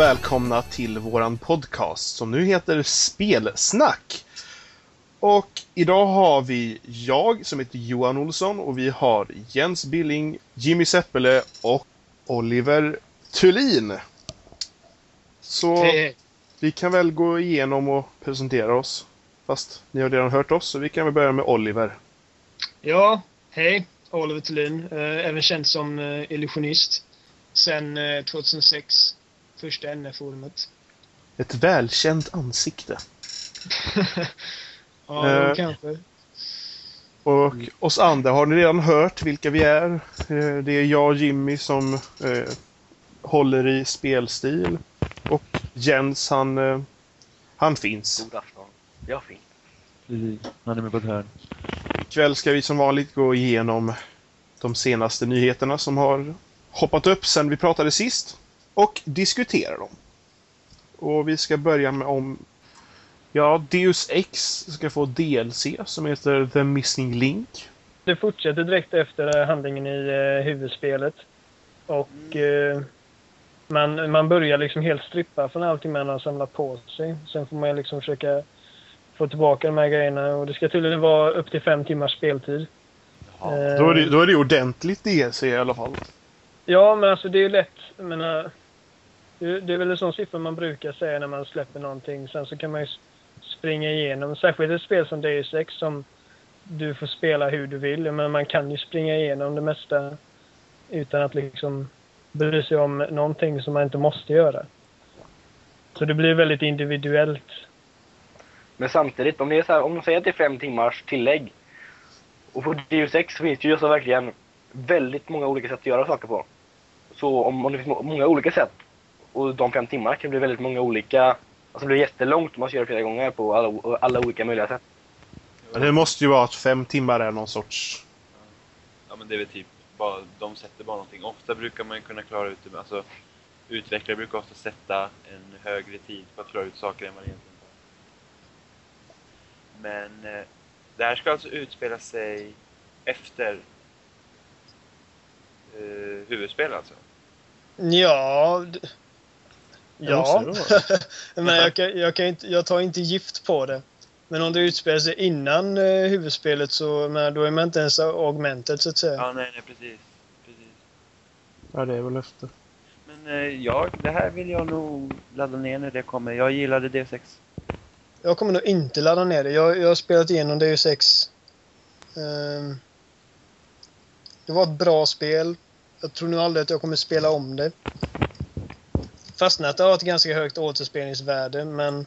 Och välkomna till våran podcast som nu heter Spelsnack. Och idag har vi jag som heter Johan Olsson och vi har Jens Billing, Jimmy Seppele och Oliver Thulin. Så Hej. vi kan väl gå igenom och presentera oss. Fast ni har redan hört oss så vi kan väl börja med Oliver. Ja, hej. Oliver Thulin. Eh, även känd som eh, illusionist. Sen eh, 2006. Första NF-forumet. Ett välkänt ansikte. ja, Eh. kanske. Och oss andra har ni redan hört vilka vi är. Eh, Det är jag och Jimmy som eh, håller i spelstil. Och Jens han, eh, han finns. God afton. Jag finns. Precis. Han är med på ett hörn. Ikväll ska vi som vanligt gå igenom de senaste nyheterna som har hoppat upp sen vi pratade sist. Och diskutera dem. Och vi ska börja med om Ja, Deus Ex ska få DLC som heter The Missing Link. Det fortsätter direkt efter handlingen i eh, huvudspelet. Och eh, man, man börjar liksom helt strippa från allting man har samlat på sig. Sen får man liksom försöka få tillbaka de här grejerna. Och det ska tydligen vara upp till fem timmars speltid. Ja. Eh, Då är det, då är det ordentligt DLC i alla fall. Ja, men alltså det är ju lätt. Jag menar, det, är väl en sån siffra man brukar säga när man släpper någonting. Sen så kan man ju springa igenom. Särskilt ett spel som Deus Ex som du får spela hur du vill. Men man kan ju springa igenom det mesta utan att liksom bry sig om någonting som man inte måste göra. Så det blir väldigt individuellt. Men samtidigt, om, det är så här, om de säger att det är fem timmars tillägg och på Deus Ex finns det ju så verkligen väldigt många olika sätt att göra saker på. Så om, om det finns många olika sätt och de fem timmar kan bli väldigt många olika... Alltså det blir jättelångt om man ska göra flera gånger på alla, alla olika möjliga sätt. Men det måste ju vara att fem timmar är någon sorts... Ja men det är väl typ bara, de sätter bara någonting. Ofta brukar man kunna klara ut det, alltså utvecklare brukar ofta sätta en högre tid på att klara ut saker än vad det egentligen tar. Men eh, det här ska alltså utspela sig efter eh, huvudspel alltså? Ja... Ja. Men jag, kan, jag, kan inte, jag tar inte gift på det. Men om det utspelar sig innan eh, huvudspelet så men då är man inte ens augmented så att säga. Ja, nej, nej precis. precis. Ja, det är väl efter. Men eh, ja, det här vill jag nog ladda ner när det kommer. Jag gillade D6. Jag kommer nog inte ladda ner det. Jag, jag har spelat igenom Deus Ex. Ehm, det var ett bra spel. Jag tror nog aldrig att jag kommer spela om det. Fastän att det har ett ganska högt återspelningsvärde men...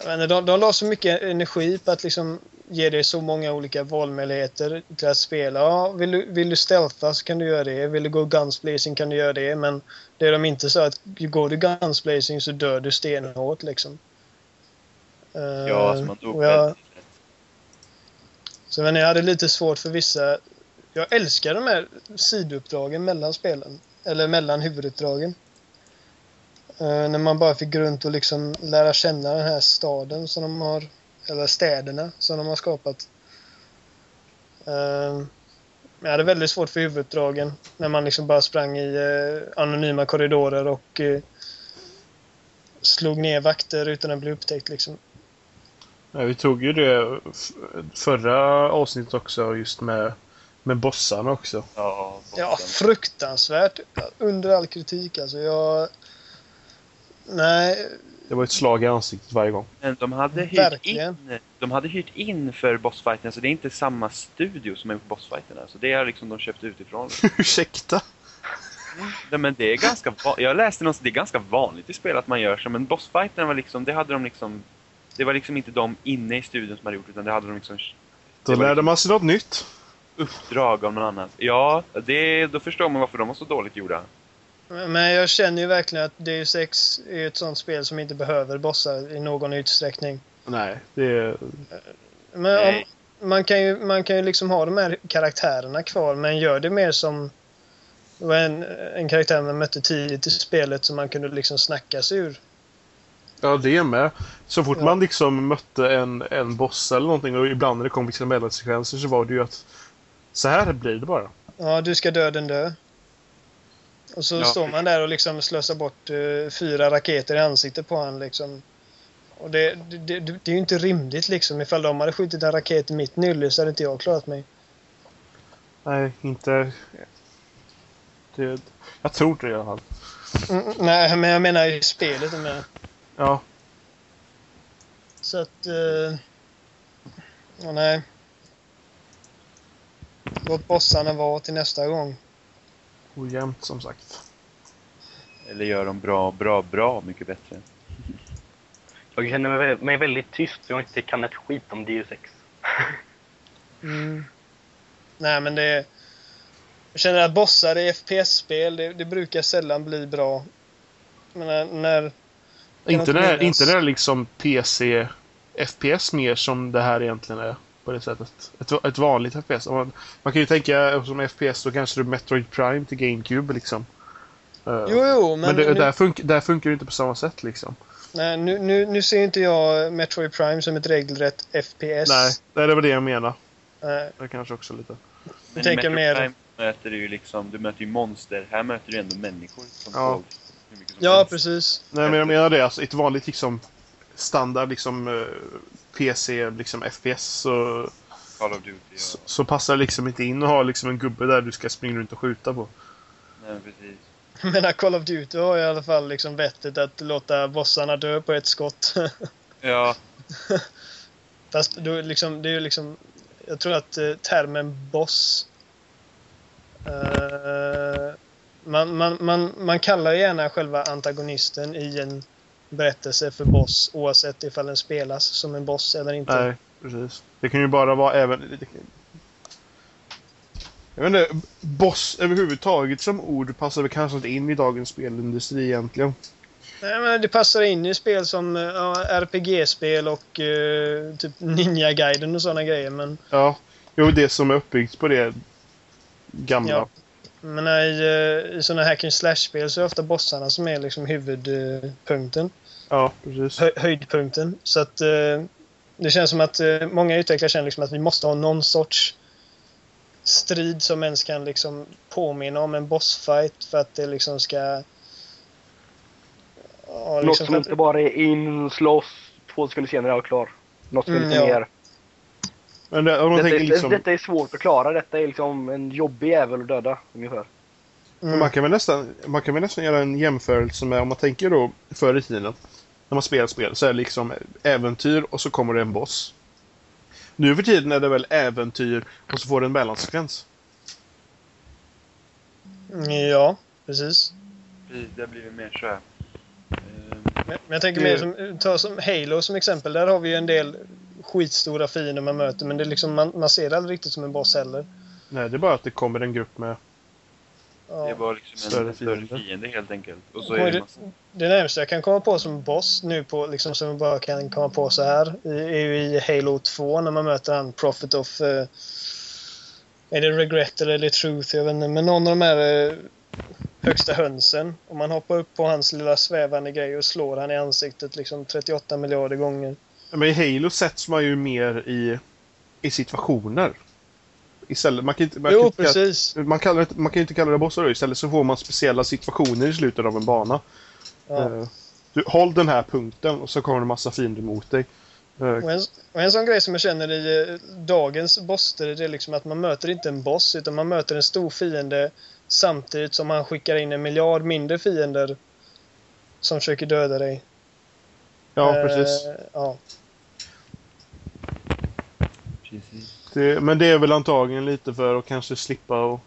Inte, de, de la så mycket energi på att liksom ge dig så många olika valmöjligheter till att spela. Ja, vill, du, vill du stealtha så kan du göra det. Vill du gå gunsblazing kan du göra det. Men det de inte sa att går du gunsblazing så dör du stenhårt liksom. Eh, Ja, alltså man dog jag, väldigt lätt. så men jag hade lite svårt för vissa... Jag älskar de här sidouppdragen mellan spelen. Eller mellan huvuduppdragen. Eh, när man bara fick gå runt och liksom lära känna den här staden som de har... Eller städerna som de har skapat. Eh, jag hade väldigt svårt för huvuduppdragen. När man liksom bara sprang i eh, anonyma korridorer och eh, slog ner vakter utan att bli upptäckt liksom. Ja, vi tog ju det förra avsnittet också, just med, med bossarna också. Ja, Ja, bossen. fruktansvärt. Under all kritik alltså. Jag... Nej, Det var ett slag i ansiktet varje gång. Men de hade hyrt Verkligen. in, de hade hyrt in för bossfighten, så det är inte samma studio som har gjort bossfighterna. Så det har liksom de köpt utifrån. Ursäkta? Nej, men det är ganska Jag läste någonstans, det är ganska vanligt i spel att man gör så, men bossfighterna var liksom, det hade de liksom... Det var liksom inte de inne i studion som hade gjort utan det hade de liksom Då lärde man sig något nytt. Uppdrag av någon annan. Ja, det, då förstår man varför de var så dåligt gjorda. men jag känner ju verkligen att Deus Ex är ett sånt spel som inte behöver bossar i någon utsträckning. Nej, det är... Men om, man, kan ju, man kan ju liksom ha de här karaktärerna kvar, men gör det mer som det var en, en karaktär man mötte tidigt i spelet som man kunde liksom snacka sig ur. Ja, det är med. Så fort Ja. man liksom mötte en, en boss eller någonting och ibland när det kom liksom mellansekvenser så var det ju att så här blir det bara. Ja, du ska dö den dö. Och så Ja. står man där och liksom slösar bort eh, fyra raketer i ansiktet på han liksom. Och det, det, det, det är ju inte rimligt liksom. Ifall de hade skjutit en raket i mitt nylle så hade inte jag klarat mig. Nej, inte... Det, jag tror det i alla fall. Mm, mm, nej, men jag menar i spelet med. Ja, Så att... Eh, ja, nej. Låt bossarna vara till nästa gång. ojämnt som sagt. Eller gör dem bra, bra, bra mycket bättre. Jag känner mig, väldigt tyst för jag inte kan ett skit om Deus Ex. Mm. Nej, men det... Jag känner att bossar i FPS-spel, det, det brukar sällan bli bra. Men när... när Inte när, inte när liksom PC FPS mer som det här egentligen är. På det sättet. Ett, ett vanligt FPS. Man, man kan ju tänka som FPS då kanske är Metroid Prime till GameCube liksom. Eh, jo, jo, men, men det, nu, där, funk, där funkar det inte på samma sätt liksom. nej, nu, nu, nu ser inte jag Metroid Prime som ett regelrätt FPS. Nej, det var det jag menade. Nej. Det kanske också lite. Men tänker i Metro mer- Prime möter du ju liksom, du möter ju monster. Här möter du ändå människor som Ja. mycket som Ja, helst. precis. Nej, men jag menar det. Alltså, ett vanligt liksom standard liksom eh, PC liksom FPS så, Call of Duty och... så, så passar det liksom inte in att ha liksom en gubbe där du ska springa runt och skjuta på. Nej, men precis. Menar, Call of Duty har i alla fall liksom vettet att låta bossarna dö på ett skott. Ja, Fast då liksom, det är ju liksom... Jag tror att eh, termen boss... eh, man, man, man, man kallar gärna själva antagonisten i en berättelse för boss oavsett ifall den spelas som en boss eller inte. Nej, precis. Det kan ju bara vara även... Jag vet inte, boss överhuvudtaget som ord passar väl kanske inte in i dagens spelindustri egentligen. Nej, men det passar in i spel som ja, RPG-spel och eh, typ Ninja-guiden och sådana grejer. Men, Ja, jo det som är uppbyggt på det gamla. Ja. Men i, eh, i sådana hack and slash-spel så är det ofta bossarna som är liksom huvudpunkten. Ja, precis. Hö, höjdpunkten. Så att eh, det känns som att eh, många utvecklare känner liksom att vi måste ha någon sorts strid som ens kan liksom påminna om en bossfight för att det liksom ska... Ja, Något liksom som för att, inte bara är in, slåss, två sekunder senare är jag klar. Något som är Mm, lite ja. mer. Men det, om man Detta, tänker är- liksom... detta är svårt att klara. Detta är liksom en jobbig jävel att döda, ungefär. mm, Man kan, väl nästan, man kan väl nästan göra en jämförelse med, om man tänker då förr i tiden, när man spelar spel, så är det liksom äventyr och så kommer det en boss. Nu för tiden är det väl äventyr och så får det en mellansekvens. ja, precis. Det blivit mer så här. Men jag tänker mer som, ta som Halo som exempel. Där har vi ju en del skitstora fiender man möter men det är liksom, man, man ser det aldrig riktigt som en boss heller. Nej, det är bara att det kommer en grupp med... Det är Ja. bara liksom Större en större fiende. fiende helt enkelt. Och så Och är det massa... det närmaste jag kan komma på som boss nu på, liksom som jag bara kan komma på så här i- är ju i Halo 2 när man möter han Prophet of... eh, är det Regret eller är det Truth? Jag vet inte. Men någon av de här eh, högsta hönsen. Och man hoppar upp på hans lilla svävande grej och slår han i ansiktet liksom 38 miljarder gånger. Men i Halo sätts man ju mer i, i situationer. Istället, man kan inte... Man Jo, kan inte kalla-. Man, kallar man kan inte kalla det bossar då. Istället så får man speciella situationer i slutet av en bana. Ja. Eh, Du, håll den här punkten och så kommer det massa fiender mot dig. Eh, Och en, och en sån grej som jag känner i eh, dagens bossstrid det är liksom att man möter inte en boss utan man möter en stor fiende samtidigt som man skickar in en miljard mindre fiender som försöker döda dig. Ja, Eh, precis. ja. Precis. Det, men det är väl antagligen lite för att kanske slippa och,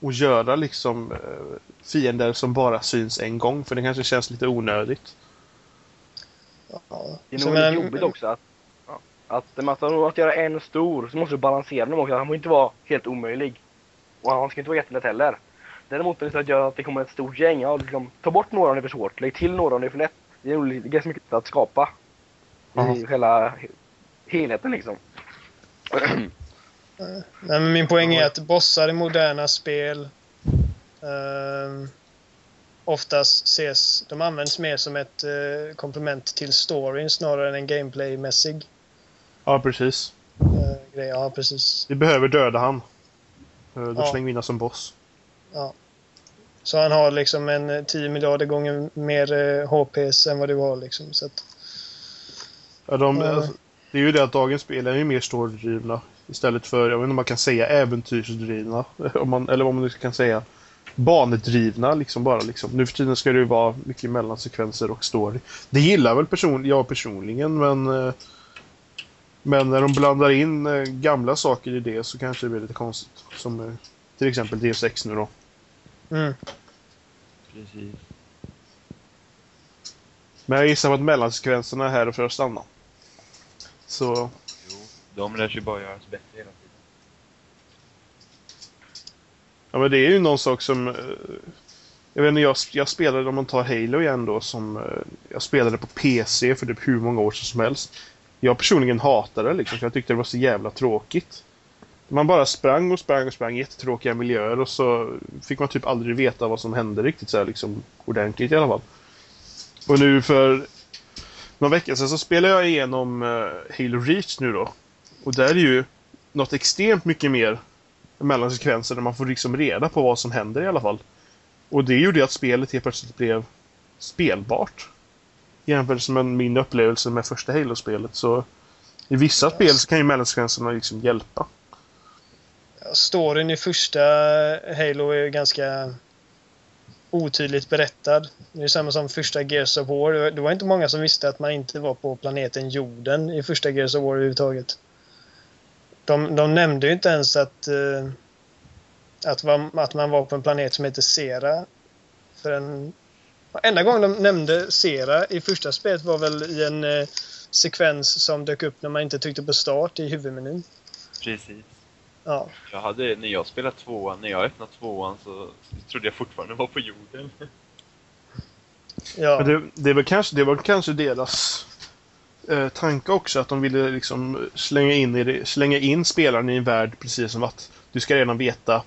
och göra liksom eh, fiender som bara syns en gång. För det kanske känns lite onödigt. ja. Det är nog men- jobbigt också att, att, att, att, att göra en stor så måste du balansera dem också. Han får inte vara helt omöjlig. Och han ska inte vara jättelätt heller. Däremot är det så att göra att det kommer ett stort gäng. Ja, liksom, ta bort några om det är för svårt. Lägg till några om det är för lätt. Det är lite- ganska mycket att skapa. Ja. I själva helheten liksom. Nej, men min poäng är att bossar i moderna spel ehm, oftast ses, de används mer som ett eh, komplement till storyn snarare än en gameplaymässig Ja, precis. eh, grej. Ja, precis. Vi behöver döda han. Eh, Då Ja. slänger vi in som boss. Så han har liksom en eh, 10 miljarder gånger mer eh, HPs än vad du har liksom. Så att, Ja, de, Ja. alltså, det är ju det att dagens spel är ju mer storydrivna. Istället för, jag vet inte om man kan säga äventyrsdrivna. Om man, eller vad man kan säga. Banedrivna liksom bara liksom. Nu för tiden ska det ju vara mycket mellansekvenser och story. Det gillar väl person, jag personligen men... eh, Men när de blandar in eh, gamla saker i det så kanske det blir lite konstigt. Som eh, till exempel D6 nu då. Mm. Precis. Men jag gissar på att mellansekvenserna är här för att stanna. Så Jo, de lär sig bara göras bättre hela tiden. Ja men det är ju någon sak som... eh, Jag vet inte, jag, jag spelade, om man tar Halo igen då, som... eh, Jag spelade på PC för typ hur många år sedan som helst. Jag personligen hatade det liksom, för jag tyckte det var så jävla tråkigt. Man bara sprang och sprang och sprang i jättetråkiga miljöer och så fick man typ aldrig veta vad som hände riktigt så här, liksom ordentligt i alla fall. Och nu för några veckor sedan så spelade jag igenom uh, Halo Reach nu då. Och där är ju något extremt mycket mer mellansekvenser där man får liksom reda på vad som händer i alla fall. Och det gjorde ju att spelet helt plötsligt blev spelbart. Jämfört med min upplevelse med första Halo-spelet så i vissa spel så kan ju mellansekvenserna liksom hjälpa. Storyn i första Halo är ju ganska otydligt berättad. Det är samma som första Gears of War. Det var- inte många som visste att man inte var på planeten jorden i första Gears of War överhuvudtaget. De, de nämnde ju inte ens att, uh, att, var, att man var på en planet som heter Sera. För en, enda gången de nämnde Sera i första spelet var väl i en uh, sekvens som dök upp när man inte tryckte på start i huvudmenyn. Precis. Ja. Jag hade, när jag spelade tvåan, när jag öppnade tvåan så trodde jag fortfarande var på jorden. Ja. Men det, det, var kanske, det var kanske deras eh, tanke också att de ville liksom slänga in, i det, slänga in spelaren i en värld precis som att du ska redan veta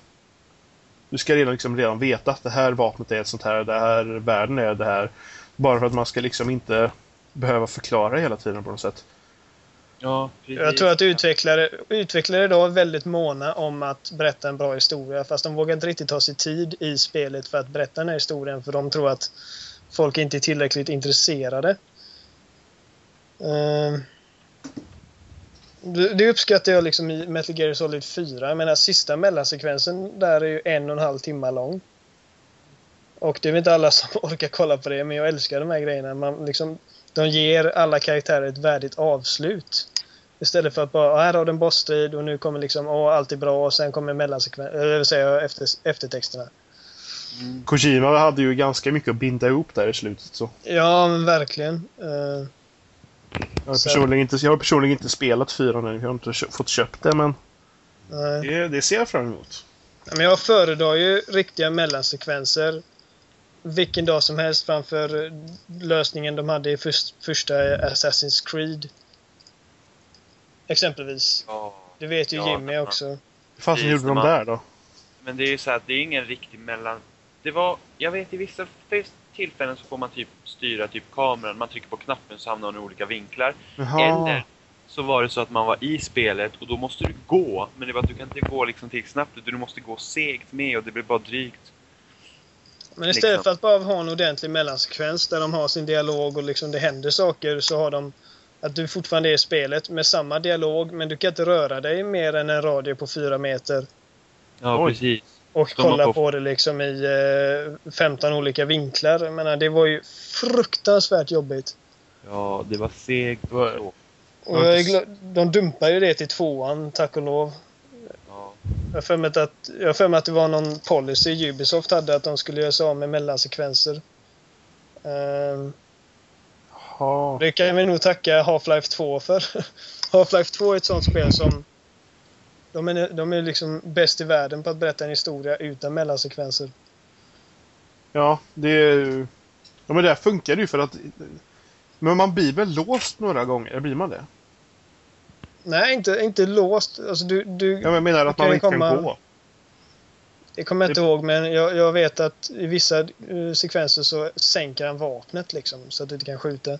du ska redan, liksom redan veta att det här vapnet är ett sånt här, det här världen är det här. Bara för att man ska liksom inte behöva förklara hela tiden på något sätt. Ja. Jag tror att utvecklare, utvecklare idag är väldigt måna om att berätta en bra historia fast de vågar inte riktigt ta sig tid i spelet för att berätta den här historien för de tror att folk inte är tillräckligt intresserade. Ehm, det det uppskattar jag liksom i Metal Gear Solid 4. Jag menar sista mellansekvensen där är ju en och en halv timme lång. Och det är väl inte alla som orkar kolla på det men jag älskar de här grejerna. Man liksom, de ger alla karaktärer ett värdigt avslut. Istället för att bara, "Ah, här har du en bossstrid och nu kommer liksom, åh allt är bra och sen kommer mellansekvensen, eller vill säga efter, eftertexterna. Mm. Kojima hade ju ganska mycket att binda ihop där i slutet så. Ja, men verkligen. Eh, Jag har personligen inte, jag har personligen inte spelat fyra nu, jag har inte kö- fått köpt det men nej. det, det ser jag fram emot. Men jag föredrar ju riktiga mellansekvenser vilken dag som helst framför lösningen de hade i först, första Assassin's Creed. Exempelvis. Ja. Det vet ju Ja, Jimmy också. Hur Precis, gjorde de där då? Men det är ju så att det är ingen riktig mellan... Det var... Jag vet i vissa tillfällen så får man typ styra typ kameran. Man trycker på knappen så hamnar den i olika vinklar. Jaha. Eller så var det så att man var i spelet och då måste du gå. Men det var att du kan inte gå liksom till snabbt du måste gå segt med och det blir bara drygt. Men istället Liksom. för att bara ha en ordentlig mellansekvens där de har sin dialog och liksom det händer saker så har de att du fortfarande är i spelet med samma dialog men du kan inte röra dig mer än en radie på fyra meter Ja, Oj. precis. och De kolla på- på det liksom i eh, 15 olika vinklar. Jag menar, det var ju fruktansvärt jobbigt. Ja, det var segt och jag är gla- de dumpar ju det till tvåan, tack och lov. Ja. Jag har mig att, jag för mig att det var någon policy Ubisoft hade att de skulle göra sig av med mellansekvenser. Ehm, Jaha. Det kan vi nog tacka Half-Life 2 för. Half-Life 2 är ett sånt spel som... De är, de är liksom bäst i världen på att berätta en historia utan mellansekvenser. Ja, det är ju... Ja, men det här funkar ju för att... Men man blir väl låst några gånger? Blir man det? Nej, inte, inte låst. Alltså du, du, jag menar att kan man inte kan komma- gå. Det kommer jag inte ihåg, men jag, jag vet att i vissa eh, sekvenser så sänker han vapnet liksom, så att du inte kan skjuta.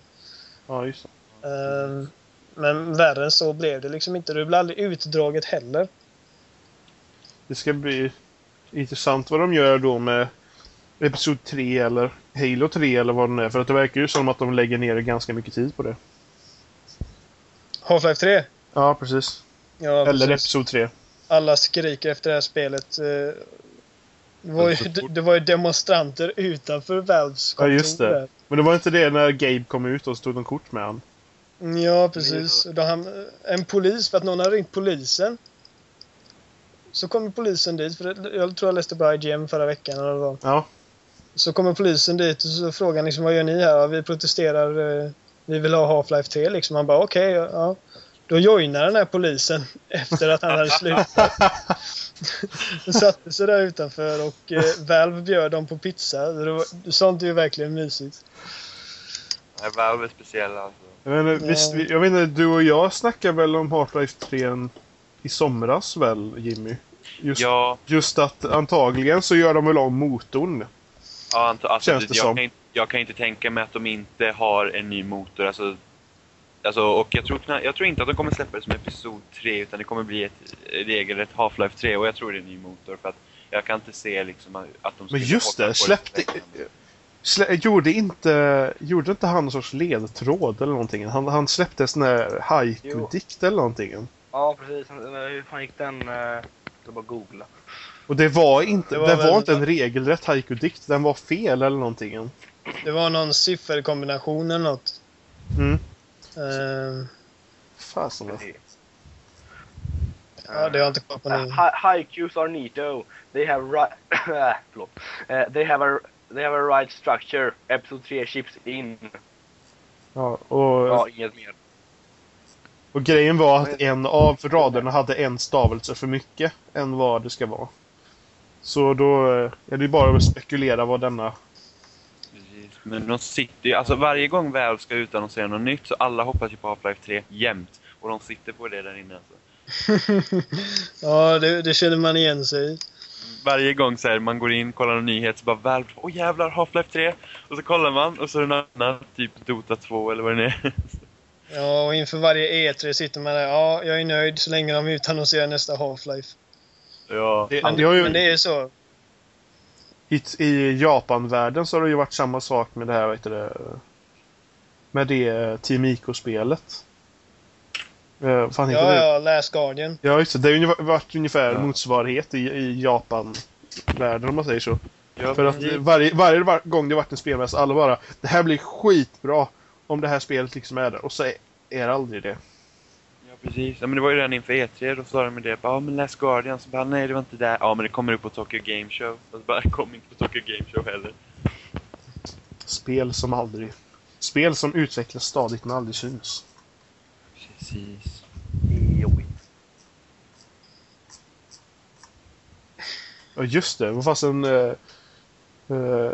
Ja, just det. Ehm, men värre än så blev det liksom inte. Det blir aldrig utdraget heller. Det ska bli intressant vad de gör då med Episod 3 eller Halo 3 eller vad den är. För att det verkar ju som att de lägger ner ganska mycket tid på det. Half-Life 3? Ja, precis. Ja, eller precis. Episod 3. Alla skriker efter det här spelet. eh, Det var, ju, det, var ju demonstranter utanför Valves Ja, just det. där. Men det var inte det när Gabe kom ut och så tog de kort med han. Ja, precis. Då han, en polis, för att någon har ringt polisen. Så kommer polisen dit, för jag tror jag läste på IGM förra veckan. Eller vad. Ja. Så kommer polisen dit och så frågar liksom, vad gör ni här? Ja, vi protesterar, eh, vi vill ha Half-Life 3 liksom. Han bara okej, ja, ja. Då joinar den här polisen efter att han hade slutat. De satte sig där utanför och eh, Valve bjöd dem på pizza. Det var, sånt är ju verkligen mysigt. Nej, Valve är speciella alltså. Jag vet, inte, Ja. visst, vi- jag vet inte, du och jag snackade väl om Half-Life 3 i somras väl, Jimmy? Just, Ja, just att antagligen så gör de väl om motorn. ja alltså, Känns det jag, som. Kan, inte- jag kan inte tänka mig att de inte har en ny motor. Alltså, alltså, och jag tror, jag tror inte att de kommer släppa det som Episod 3 utan det kommer bli ett regelrätt Half-Life 3 och jag tror det är en ny motor för att jag kan inte se liksom att de Men just det, släppte... sträckan. Slä, gjorde, inte, gjorde inte han någon sorts ledtråd eller någonting? Han, han släppte en sån här haiku-dikt eller någonting. Ja, precis. Hur fan gick den? eh, Jag bara googla. Och det var inte, Det det var var, väl- inte en regelrätt haiku-dikt, den var fel eller någonting. Det var någon sifferkombination eller något. Mm. Eh, Fasen vad- ja, det har jag inte koll på nu. Haikus are neato. They have right... Förlåt. Eh, they, have a, they have a right structure. Episode 3 chips in. Ja, och, Ja, inget mer. och grejen var att en av raderna hade en stavelse för mycket än vad det ska vara. Så då eh, är det ju bara att spekulera vad denna... Men de sitter ju, alltså varje gång Valve ska utannonsera något nytt så alla hoppas ju på Half-Life 3 jämt. Och de sitter på det där inne alltså. ja, det, det känner man igen sig i. Varje gång så här, man går in, kollar en nyhet så bara Valve, åh jävlar Half-Life 3! Och så kollar man och så är det något annat, typ Dota 2 eller vad det är. Ja, och inför varje E3 sitter man där. Ja, jag är nöjd så länge de utannonserar nästa Half-Life. ja. Det, Men, det ju, men det är så. I, I Japan-världen så har det ju varit samma sak med det här, vad heter det? Med det eh, Team IK-spelet. Eh, vad fan heter Ja, det? ja, Last Guardian. Ja, just det. Det har ju varit ungefär Ja. motsvarighet i, i Japan-världen om man säger så. ja För att eh, varje, varje var- gång det varit en spelmässa, alla bara Det här blir skitbra om det här spelet liksom är där. Och så är, är det aldrig det. Precis. Ja, men det var ju redan inför E3, då sa de med det. Bara, Ja, men Last Guardian. Så bara, nej det var inte där. Ja, men det kommer upp på Tokyo Game Show. Och så bara, det kom inte på Tokyo Game Show heller. Spel som aldrig... Spel som utvecklas stadigt men aldrig syns. Precis. Jobbigt. Ja just det, vad fasen... Uh, uh,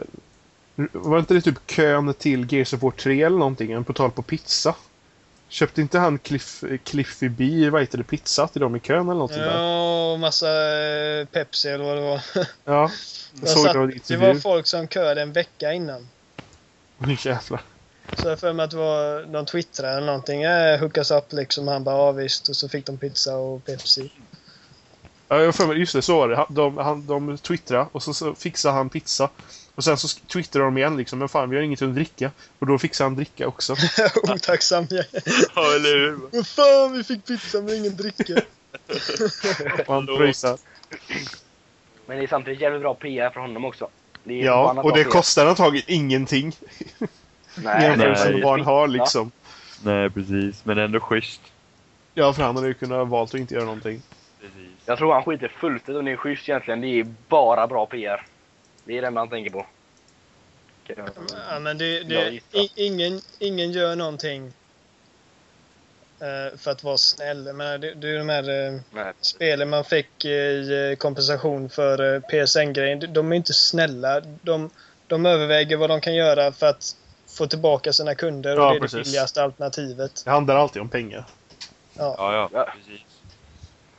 var inte det typ kön till Gears of War 3 eller någonting? På tal på pizza. Köpte inte han Cliff, Cliffy B, vad heter det, pizza till dem i kön eller där? Ja, och massa eh, Pepsi eller vad det var. Ja. Jag såg satt, det en det var folk som köade en vecka innan. Oj jävlar. Så jag för mig att det var någon twittrare eller någonting. Eh, hookas upp liksom. Han bara ja visst. Och så fick de pizza och Pepsi. Ja, jag för mig, just det, så var det. De, han, de twittrade och så, så fixade han pizza. Och sen så twittrade de igen liksom, men fan vi har inget att dricka. Och då fixade han dricka också. Otacksam jag Ja, eller hur? Vad fan, vi fick pizza men ingen dricka. Och han pröjsade. Men det är samtidigt jävligt bra PR för honom också. Det är Ja, och det PR. kostar antagligen ingenting. Nej, Jämfört med vad han har liksom. Nej, precis. Men ändå schysst. Ja, för han hade ju kunnat valt att inte göra någonting. Precis. Jag tror han skiter fullständigt om det är schysst egentligen. Det är bara bra PR. Det är det man tänker på. Ja, men det, det, ingen, ingen gör någonting eh, för att vara snäll. Jag menar, det, det är de här eh, Nej. spelen man fick i eh, kompensation för PSN-grejen. De- är inte snälla. De, de överväger vad de kan göra för att få tillbaka sina kunder och Ja, det är precis. det billigaste alternativet. Det handlar alltid om pengar. Ja. Ja, ja.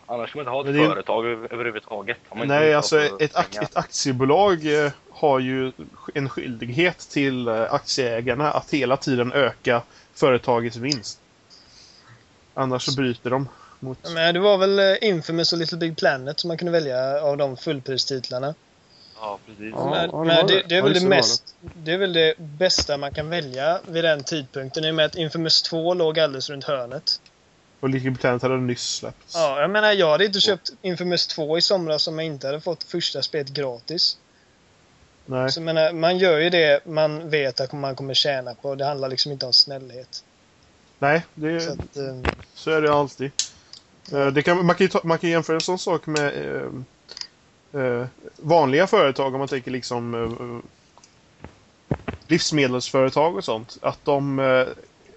Annars ska man inte ha ett det företag över- överhuvudtaget. Nej, alltså ett, ak- ett aktiebolag eh, har ju en skyldighet till eh, aktieägarna att hela tiden öka företagets vinst. Annars så bryter de mot... Men det var väl eh, Infamous och Little Big Planet som man kunde välja av de fullpristitlarna. Ja, precis. Ja, men ja, men det det, är väl det, mest, det är väl det bästa man kan välja vid den tidpunkten i och med att Infamous 2 låg alldeles runt hörnet. Och Little Planet hade nyss släppts. Ja, jag menar jag hade inte köpt Infamous 2 i somras om jag inte hade fått första spelet gratis. Nej. Så menar, man gör ju det man vet att man kommer tjäna på. Det handlar liksom inte om snällhet. Nej, det, Så så, att, eh, är det alltid. Eh, Det kan, man, kan ta, man kan jämföra en sån sak med eh, eh, vanliga företag om man tänker liksom eh, livsmedelsföretag och sånt. Att de eh,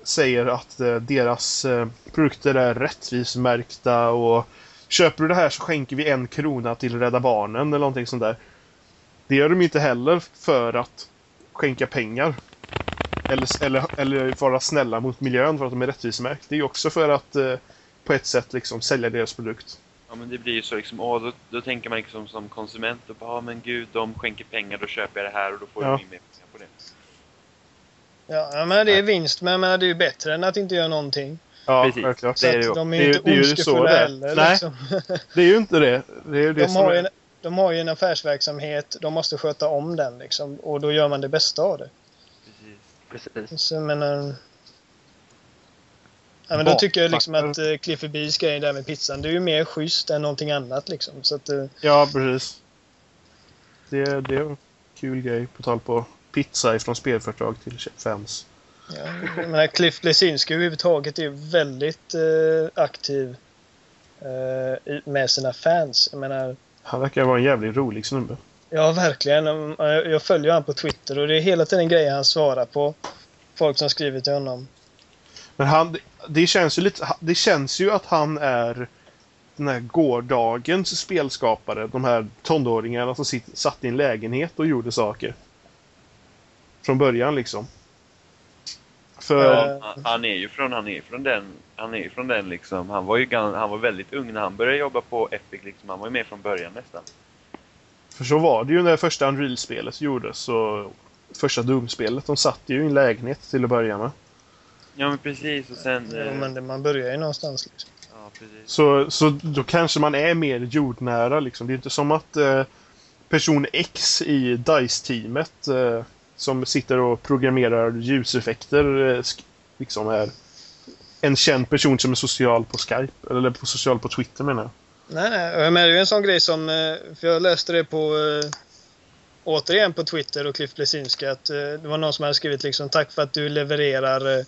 säger att eh, deras eh, produkter är rättvismärkta och köper du det här så skänker vi en krona till Rädda Barnen eller någonting sånt där. Det gör de inte heller för att skänka pengar. Eller, eller, eller vara snälla mot miljön för att de är rättvisemärkt. Det är ju också för att eh, på ett sätt liksom sälja deras produkt. Ja, men det blir ju så liksom, åh, då, då tänker man liksom som konsument, och bara, ja men gud, de skänker pengar, då köper jag det här och då får Ja. jag mer pengar på det. Ja, menar, det är vinst, men menar, det är ju bättre än att inte göra någonting. Ja, Precis. självklart. Så Det är det att ju. de är Det är ju inte det är ondskefulla det är. heller. Nej. Liksom. Det är ju inte det. Det är ju det De som har, är... ju en, de har ju en affärsverksamhet, de måste sköta om den liksom, och då gör man det bästa av det. Precis. Precis. Så menar... Ja, men då tycker jag liksom att uh, Cliffy B's grej där med pizzan, det är ju mer schysst än någonting annat liksom. Så att, eh, Ja, precis. Det, det är en kul grej på tal på pizza ifrån spelföretag till fans. ja, menar, Cliff Lesinski överhuvudtaget är väldigt eh, aktiv eh, med sina fans. Jag menar, Han verkar vara en jävligt rolig snubbe. ja verkligen. Jag jag följer honom på Twitter och det är hela tiden grejer han svarar på. Folk som skriver till honom. Men han, det känns ju lite, det känns ju att han är den här gårdagens spelskapare. De här tonåringarna som sitt, satt i en lägenhet och gjorde saker. Från början liksom. För, Ja. Han, är ju från, han är från den, han är ju från den liksom, han var ju han var väldigt ung när han började jobba på Epic liksom, han var ju med från början nästan. för så var det ju när första Unreal-spelet gjordes. Och första Doom-spelet. De satt ju i en lägenhet till att börja med. Ja men precis och sen... Ja, eh, men det, man börjar ju någonstans. Liksom. ja, precis. Så, så då kanske man är mer jordnära liksom. Det är inte som att eh, person X i DICE-teamet eh, som sitter och programmerar ljuseffekter eh, liksom är en känd person som är social på Skype. Eller på social på Twitter menar jag. Nej, nej. Men det är ju en sån grej som... Eh, för jag läste det på... Eh, återigen på Twitter och Cliff Blesinski att det var någon som hade skrivit liksom tack för att du levererar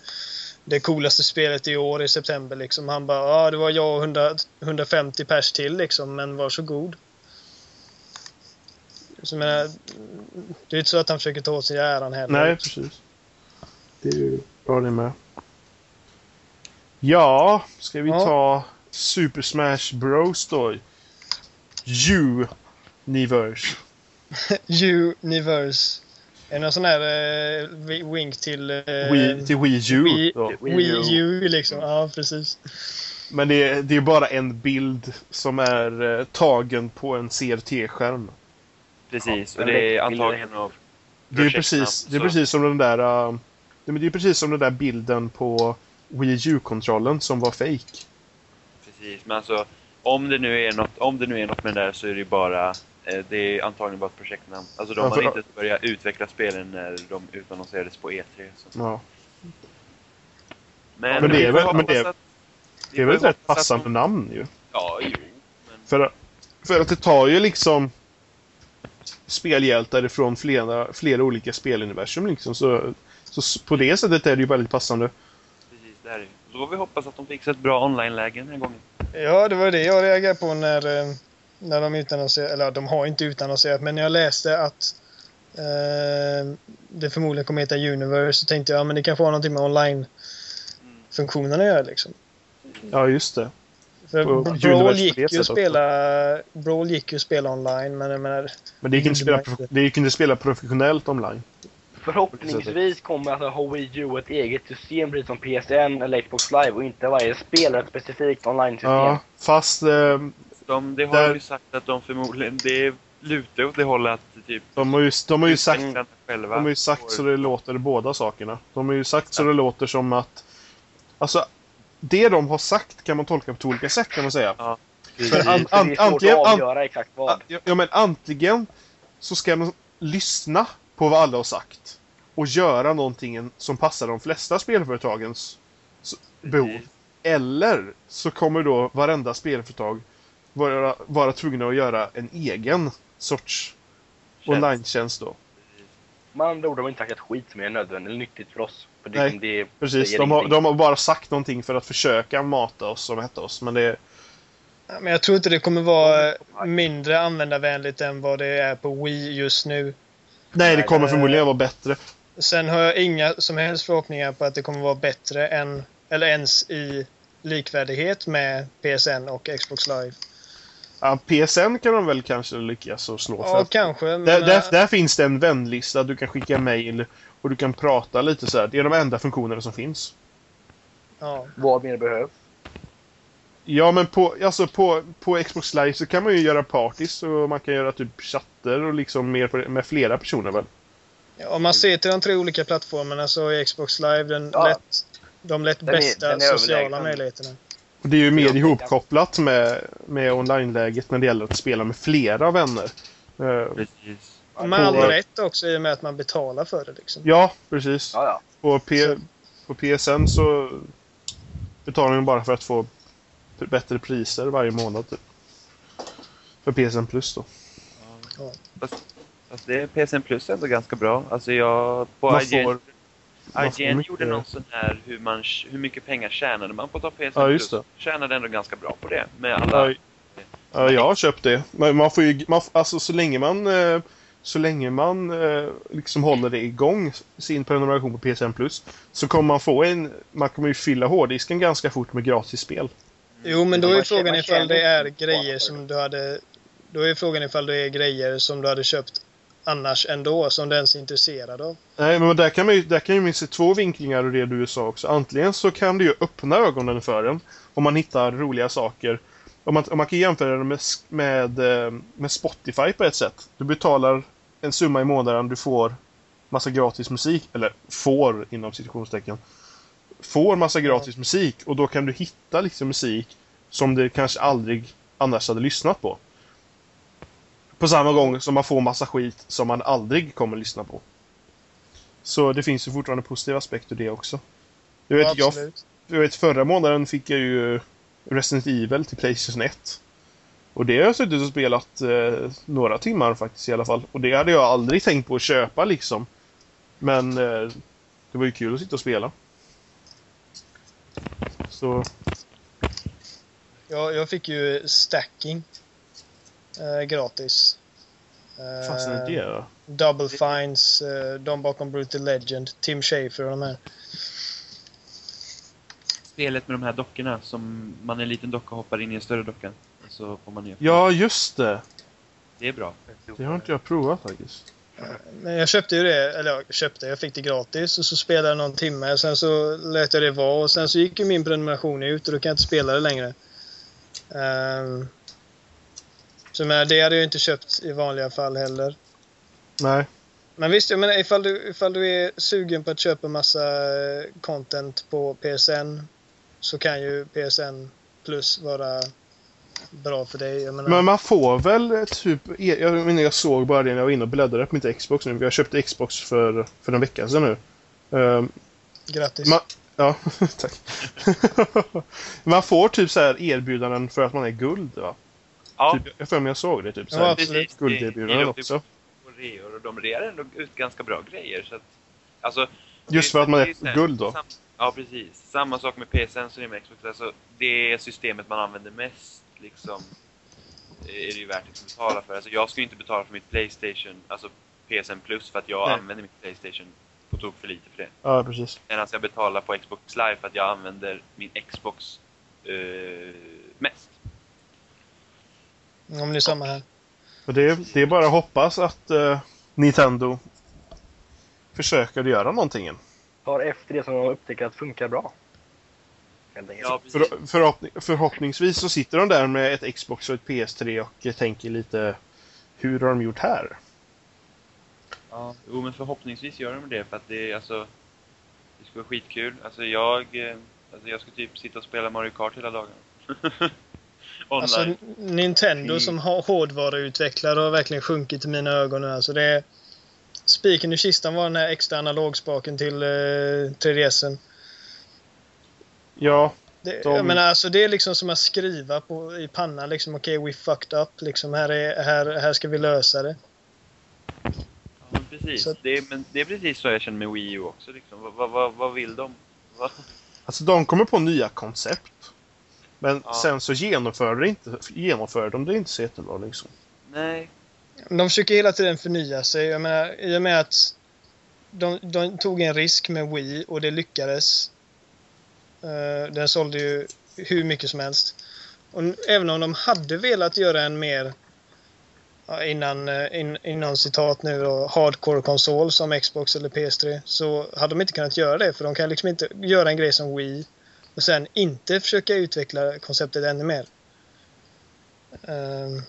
det coolaste spelet i år i september liksom. Han bara ja det var jag och 100, 150 pers till liksom men varsågod. Så menar, det är inte så att han försöker ta åt sig äran heller. Nej, precis. Det är ju bra det med. Ja, ska vi Ja. ta Super Smash Bros då? U-Niverse. Universe. Är det någon sån här eh, wink till... Eh, Wii, till Wii U. Wii- då. Wii U liksom. Ja, precis. Men det är, det är bara en bild som är eh, tagen på en CRT-skärm. Precis, Ja, och det är antagligen av Det är precis, det är precis som den där... Uh, det är precis som den där bilden på Wii U-kontrollen som var fake. Precis, men alltså om det nu är något, om det nu är något med det där så är det ju bara eh, det är antagligen bara ett projektnamn. Alltså de Ja, har inte börjat utveckla spelen när de utannonserades på E3. Så. Ja. Men, Men det är väl- men det är- att- Det är väl ett rätt passande de- namn ju. Ja, jo. Men, För, för att det tar ju liksom spelhjältar ifrån flera, flera olika speluniversum liksom. Så, så på det sättet är det ju väldigt passande. precis, det här är Så får vi hoppas att de fixar ett bra online-läge den här gången. Ja, det var det jag reagerade på när, eh, när de utannonserade, eller de har inte utannonserat, men när jag läste att eh, det förmodligen kommer heta Universe så tänkte jag ja, men det kanske har någonting med online-funktionen att göra liksom. Ja, just det. Brawl gick, ju att spela, Brawl gick ju att spela online, men jag menar, Men det gick inte Det spela, det gick inte spela professionellt online. Förhoppningsvis kommer alltså ha Wii U ett eget system precis som PSN eller Xbox Live och inte varje spelare ett specifikt online-system. Ja, fast eh, De, det har Där- ju sagt att de förmodligen, det lutar åt det hållet att typ de har ju, de har ju sagt själva De har ju sagt får- så det låter båda sakerna. De har ju sagt så det låter som att... Alltså, det de har sagt kan man tolka på två olika sätt kan man säga. Ja, För an- det är svårt antingen- att an- avgöra exakt vad. Ja, ja, men antingen så ska man lyssna på vad alla har sagt och göra någonting som passar de flesta spelföretagens behov. Eller så kommer då varenda spelföretag vara, vara tvungna att göra en egen sorts Tjänst. online-tjänst då. Med andra ord, de har inte sagt ett skit som är nödvändigt eller nyttigt för oss. Det, Nej, det Precis, de har, de har bara sagt någonting för att försöka mata oss och mätta oss. Men det, Ja, Men jag tror inte det kommer vara mindre användarvänligt än vad det är på Wii just nu. nej, det kommer det- förmodligen vara bättre. Sen har jag inga som helst förhoppningar på att det kommer vara bättre än, eller ens i likvärdighet med PSN och Xbox Live. Ja, PSN kan de väl kanske lyckas att slå för. Ja, kanske. Men, där, där, äh, där finns det en vänlista, du kan skicka mail och du kan prata lite så här. Det är de enda funktionerna som finns. ja. Vad mer behövs? Ja, men på, alltså på, på Xbox Live så kan man ju göra parties och man kan göra typ chatter och liksom mer på, med flera personer väl? Ja, Om man ser till de tre olika plattformarna så är Xbox Live den Ja. lätt, de lätt Den är- bästa den är sociala möjligheterna. Och det är ju mer ihopkopplat med, med online-läget när det gäller att spela med flera vänner. Eh, Precis. Med all rätt också i och med att man betalar för det. Liksom. ja, precis. Ja, ja. På, P, Så- på PSN så betalar man bara för att få bättre priser varje månad. Typ. För PSN Plus då. Fast det är PSN Plus är ändå ganska bra. Alltså jag... På Man IGN, får- man IGN mycket- gjorde någon sån här hur, man, hur mycket pengar tjänade man på att ta PSN Ja, just Plus. det. Tjänade ändå ganska bra på det. Med alla... Ja, ja, jag har köpt det. Men man får ju, man, alltså så länge man eh, så länge man eh, liksom håller det igång, sin prenumeration på PSN Plus, så kommer man få en, man kommer ju fylla hårddisken ganska fort med gratis spel. Jo, men då är frågan ifall det är grejer som du hade... Då är frågan ifall det är grejer som du hade köpt annars ändå, som du ens är intresserad av. Nej, men där kan man ju, där kan ju man se två vinklingar ur det du sa också. Antingen så kan det ju öppna ögonen för en om man hittar roliga saker. Om man, om man kan jämföra det med, med, eh, med Spotify på ett sätt. Du betalar en summa i månaden, du får massa gratis musik, eller får inom citationstecken. Får massa gratis musik och då kan du hitta liksom musik som du kanske aldrig annars hade lyssnat på. På samma gång som man får massa skit som man aldrig kommer lyssna på. Så det finns ju fortfarande positiva aspekter det också. Jag vet, jag, Absolut. jag vet förra månaden fick jag ju Resident Evil till Playstation 1. Och det har jag suttit och spelat eh, några timmar faktiskt i alla fall. Och det hade jag aldrig tänkt på att köpa liksom. Men eh, det var ju kul att sitta och spela. Så, Jag, jag fick ju stacking eh, gratis. Eh, fasen är det då? Double Fines, eh, de bakom Brutal Legend, Tim Schafer och de här. Spelet med de här dockorna som man är en liten docka och hoppar in i en större docka. Så får man ner. Ja, just det! Det är bra. Det har inte jag provat faktiskt. Men jag köpte ju det, eller jag köpte, jag fick det gratis och så spelade jag någon timme. Sen så lät jag det vara och sen så gick ju min prenumeration ut och då kan jag inte spela det längre. Ehm, så men det hade jag inte köpt i vanliga fall heller. Nej. Men visst, jag menar ifall du, ifall du är sugen på att köpa massa eh, content på PSN så kan ju PSN Plus vara bra för dig. Jag menar, Men man får väl typ... Jag menar, jag såg bara det när jag var inne och bläddrade på mitt Xbox nu. Jag köpte Xbox för, för en vecka sedan nu. Ehm, grattis. man, ja, tack. man får typ så här erbjudanden för att man är guld, va? Ja, Typ, jag för mig jag såg det, typ så Ja, här. absolut. Gulderbjudanden också. Och reor och de rear ändå ut ganska bra grejer. Så att, alltså, Just för att man är här, guld då. Ja, precis. Samma sak med PSN som det är med Xbox. Alltså, det systemet man använder mest liksom, är det ju värt att betala för. Alltså, jag skulle inte betala för mitt Playstation, alltså PSN Plus, för att jag Nej. använder mitt Playstation på tok för lite för det. Ja, precis. Medan jag betalar på Xbox Live för att jag använder min Xbox eh, mest. Om det är samma här. Och det, det är bara att hoppas att eh, Nintendo försöker göra någonting. Tar efter det som de upptäcker att funkar bra. Ja. För, förhoppning, förhoppningsvis så sitter de där med ett Xbox och ett PS3 och tänker lite Hur har de gjort här? Ja, jo men förhoppningsvis gör de det för att det är alltså... Det ska vara skitkul. Alltså jag... eh, Alltså jag ska typ sitta och spela Mario Kart hela dagen. online. Alltså, Nintendo som har hårdvaruutvecklare har verkligen sjunkit i mina ögon nu. Alltså, det är... Spiken i kistan var den här extra analogspaken till eh, 3DSen. Ja, Det, De- Jag menar, alltså, det är liksom som att skriva på, i pannan. Liksom, Okej, we fucked up. Liksom, här, är, här, här ska vi lösa det. Ja, men precis. Så- Det, är, men det är precis så jag känner med Wii U också. Liksom. Vad, vad, vad, vad vill de? Vad? alltså de kommer på nya koncept. Men Ja. sen så genomför, det inte, genomför de det inte så jättebra liksom. Nej. De försöker hela tiden förnya sig. Jag menar, I och med att de, de tog en risk med Wii och det lyckades. Uh, den sålde ju hur mycket som helst. Och även om de hade velat göra en mer, ja, innan, eh, in, innan citat nu då, hardcore-konsol som Xbox eller PS3 så hade de inte kunnat göra det för de kan liksom inte göra en grej som Wii och sen inte försöka utveckla konceptet ännu mer. Ehm,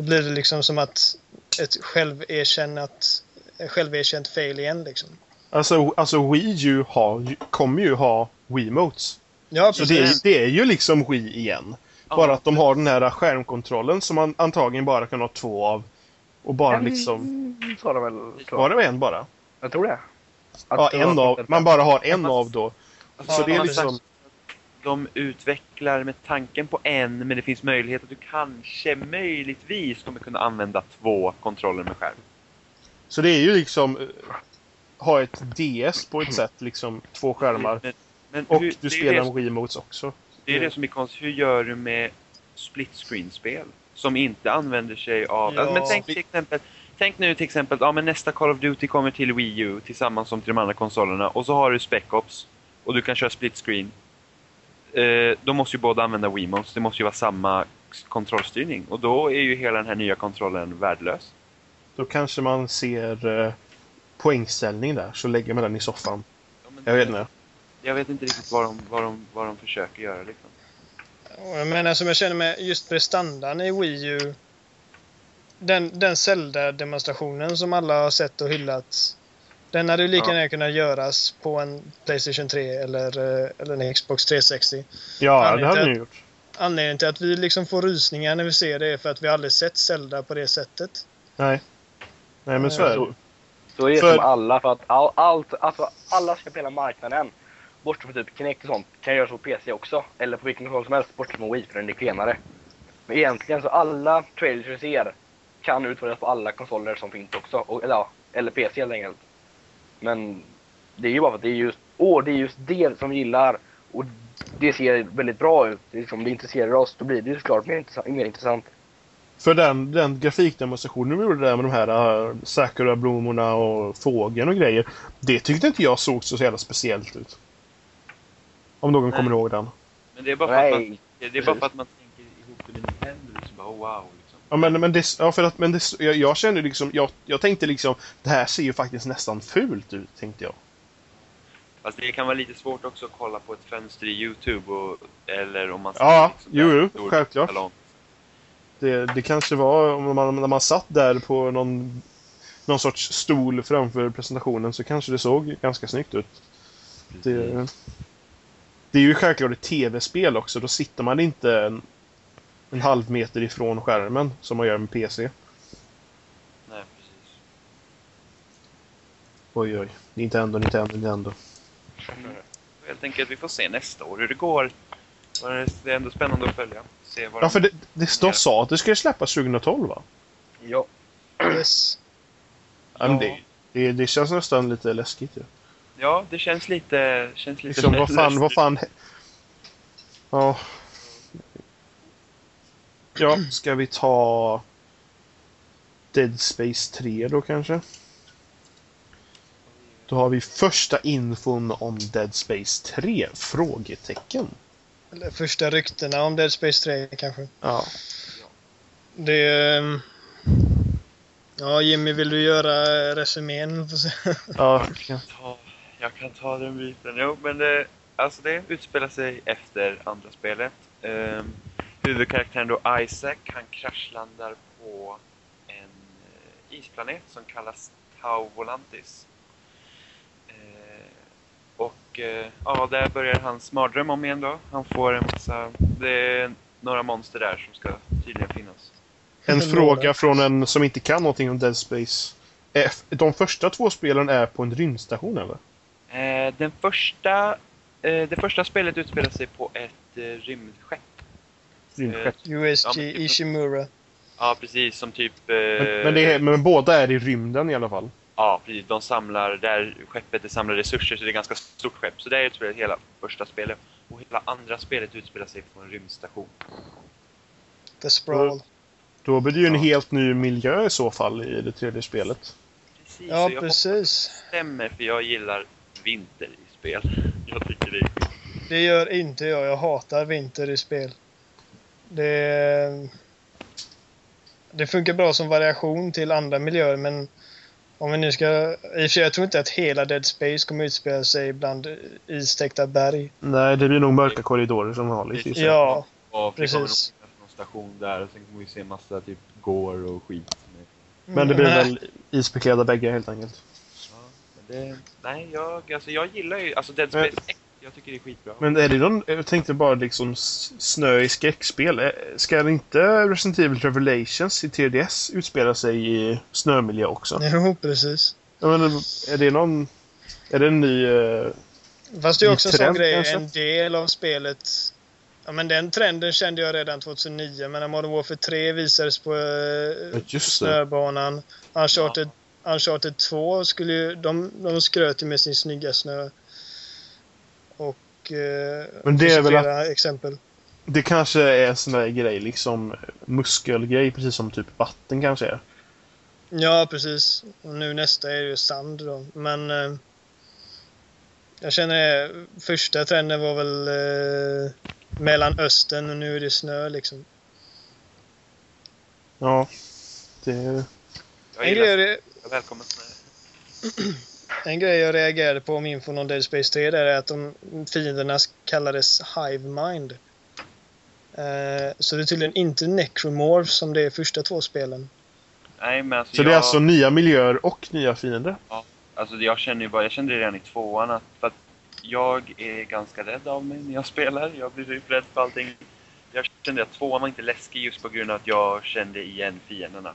då blir det liksom som att ett själverkännat, själverkänt fail igen liksom. Alltså, alltså Wii U har, ju- kommer ju ha Wiimotes. Ja, Så det, är- precis. det är ju liksom Wii igen. Bara att de har den här skärmkontrollen som man antagligen bara kan ha två av. Och bara En liksom... Sa de väl? Var det en bara? Jag tror det. Att Ja, det var en av. Man bara har en av då. Så det är liksom... De utvecklar med tanken på en, men det finns möjlighet att du kanske möjligtvis kommer kunna använda två kontroller med skärm. Så det är ju liksom... eh, Ha ett DS på ett sätt, liksom två skärmar. Men, men Och hur, du spelar med Wiimotes också. det är det som är konstigt. Hur gör du med split screen-spel? Som inte använder sig av... Ja. Alltså, men tänk till exempel... Tänk nu till exempel, ja men nästa Call of Duty kommer till Wii U tillsammans som till de andra konsolerna och så har du Spec Ops och du kan köra split screen. Eh, då måste ju båda använda Wiimotes, det måste ju vara samma kontrollstyrning och då är ju hela den här nya kontrollen värdelös. Då kanske man ser eh, poängställning där, så lägger man den i soffan. Ja, Jag vet inte. Jag vet inte riktigt vad de, vad de, vad de försöker göra liksom. Jag menar som jag känner med just prestandan i Wii U. Den, den Zelda-demonstrationen som alla har sett och hyllat. Den hade ju lika Ja. gärna kunnat göras på en Playstation 3 eller, eh, eller en Xbox 360. Ja, Anledningen det hade ni gjort. Anledningen till att vi liksom får rysningar när vi ser det är för att vi aldrig sett Zelda på det sättet. Nej. Nej, men så är det. Så, är det För- som alla, för att all, allt, alltså alla ska på hela marknaden. Bortsett från typ Kinect och sånt, kan göras på PC också. Eller på vilken konsol som helst, bortsett från Wii, för den är klenare. Men egentligen så alla trailers vi ser kan utföras på alla konsoler som finns också. Och, eller, ja, eller PC helt enkelt. Men det är ju bara för att det är just, åh, det är just det som vi gillar. Och det ser väldigt bra ut. Det liksom, det intresserar oss, då blir det ju såklart mer intressant. Mer intressant. För den, den grafikdemonstrationen vi gjorde där med de här uh, Sakura-blommorna och fågeln och grejer. Det tyckte inte jag såg så jävla speciellt ut. Om någon Nej. kommer ihåg den. Men det är bara för, att man, Nej, det är bara för att man tänker ihop det med Nintendo. Liksom bara, oh, wow. Ja, men, men det, ja, för att, men det, jag, jag kände liksom, jag, jag tänkte liksom, det här ser ju faktiskt nästan fult ut, tänkte jag. Fast det kan vara lite svårt också att kolla på ett fönster i Youtube och, eller om man Ja, liksom jo, jo, självklart. Det, det kanske var, om man, när man satt där på någon, någon sorts stol framför presentationen så kanske det såg ganska snyggt ut. Det, det är ju självklart ett tv-spel också, då sitter man inte en, halv meter ifrån skärmen som man gör med PC. Nej, precis. Oj, oj. Nintendo, Nintendo, Nintendo. Helt enkelt, vi får se nästa år hur det går. Men Det är ändå spännande att följa. Se vad Ja, för det, det, de sa att det skulle släppas 2012, va? Ja. Yes. Ja. Men Ja. det, det, det känns nästan lite läskigt ju. Ja, det känns lite... Känns lite Liksom, vad fan, vad fan... Ja. Ja, ska vi ta... Dead Space 3 då kanske? Då har vi första infon om Dead Space 3? Frågetecken. Eller första ryktena om Dead Space 3 kanske. Ja. Det ehm, Ja, Jimmy, vill du göra resumén? Får se. ja. ta, jag kan ta den biten. Jo, men det, alltså det utspelar sig efter andra spelet. Um, huvudkaraktären då Isaac, han kraschlandar på en eh, isplanet som kallas Tau Volantis. Eh, och eh, ja, där börjar hans mardröm om igen då. Han får en massa... Det, några monster där som ska tydligen finnas. En fråga från en som inte kan någonting om Dead Space. Är- De första två spelen är på en rymdstation eller? Den första, det första spelet utspelar sig på ett rymdskepp. Rymdskepp. USG Ja, men- Ishimura. Ja, precis. Som typ... Eh, Men, men, det är, men båda är i rymden i alla fall. Ja, precis. De samlar, där skeppet det samlar resurser, så det är ett ganska stort skepp. Så där utspelar hela första spelet. Och hela andra spelet utspelar sig på en rymdstation. The Sprawl. Då blir det ju en Ja. helt ny miljö i så fall i det tredje spelet. Precis, Ja, jag precis. det stämmer, för jag gillar vinter i spel. Jag tycker det är. Det gör inte jag. Jag hatar vinter i spel. Det, det funkar bra som variation till andra miljöer men om vi nu ska... I och för sig, jag tror inte att hela Dead Space kommer utspela sig bland istäckta berg. Nej, det blir nog mörka korridorer som vanligt. Ja, nog Precis. någon station där, och sen kommer vi se massa typ går och skit. Men det blir Nej. väl isbeklädda väggar helt enkelt. Ja, men det, nej, jag, alltså, jag gillar ju... Alltså Dead Space 1, jag tycker det är skitbra. Men är det någon, jag tänkte bara liksom snö i skräckspel. Ska det inte Resident Evil Revelations i 3DS utspela sig i snömiljö också? Jo, precis. Menar, är det någon... Är det en ny... eh, Fast det är också en sån grej, kanske? en del av spelet. Ja men den trenden kände jag redan 2009, men när Modern Warfare 3 visades på eh, Ja, snöbanan. Uncharted, Uncharted 2 skulle ju, de, de skröt ju med sin snygga snö. Och... Eh, Men det är väl att- exempel. Det kanske är en sån där grej, liksom muskelgrej, precis som typ vatten kanske är. Ja, precis. Och nu nästa är ju sand då. Men... Eh, jag känner eh, första trenden var väl eh, Mellanöstern och nu är det snö liksom. Ja. Det... jag gillar jag välkommen snö. en grej jag reagerade på om infon om Dead Space 3 där är att de fienderna kallades Hive Mind. Eh, så det är tydligen inte Necromorph som det är första två spelen. Nej, men alltså Så jag, det är alltså nya miljöer och nya fiender? alltså jag känner ju bara, jag kände det redan i tvåan att, för att jag är ganska rädd av mig när jag spelar. Jag blir typ rädd för allting. Jag kände att tvåan var inte läskig just på grund av att jag kände igen fienderna.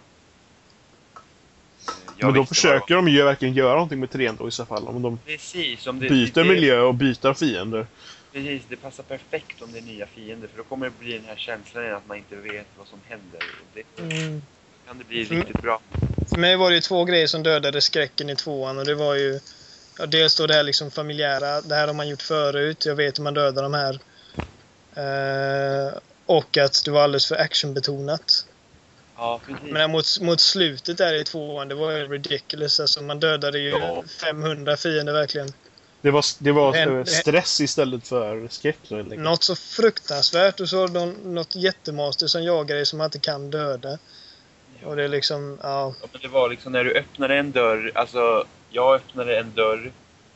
Men då försöker de ju verkligen göra någonting med trean då i så fall. Om de Precis, om det, byter det, miljö och byter fiender. Precis, det passar perfekt om det är nya fiender för då kommer det bli den här känslan igen att man inte vet vad som händer. Och det Mm. kan det bli Mm. riktigt bra. För mig var det ju två grejer som dödade skräcken i tvåan och det var ju ja, dels då det här liksom familjära, det här har man gjort förut, jag vet hur man dödar de här. Eh, och att det var alldeles för actionbetonat. Ja, precis. Men mot, mot slutet där i tvåan, det var ju ridiculous. Alltså man dödade ju Ja. 500 fiender verkligen. Det var, det var Det- eh, stress istället för skräck. Något så fruktansvärt och så någon, något jättemaster som jagar dig som man inte kan döda. Och det är liksom, ja. Ja, men det var liksom när du öppnade en dörr, alltså jag öppnade en dörr,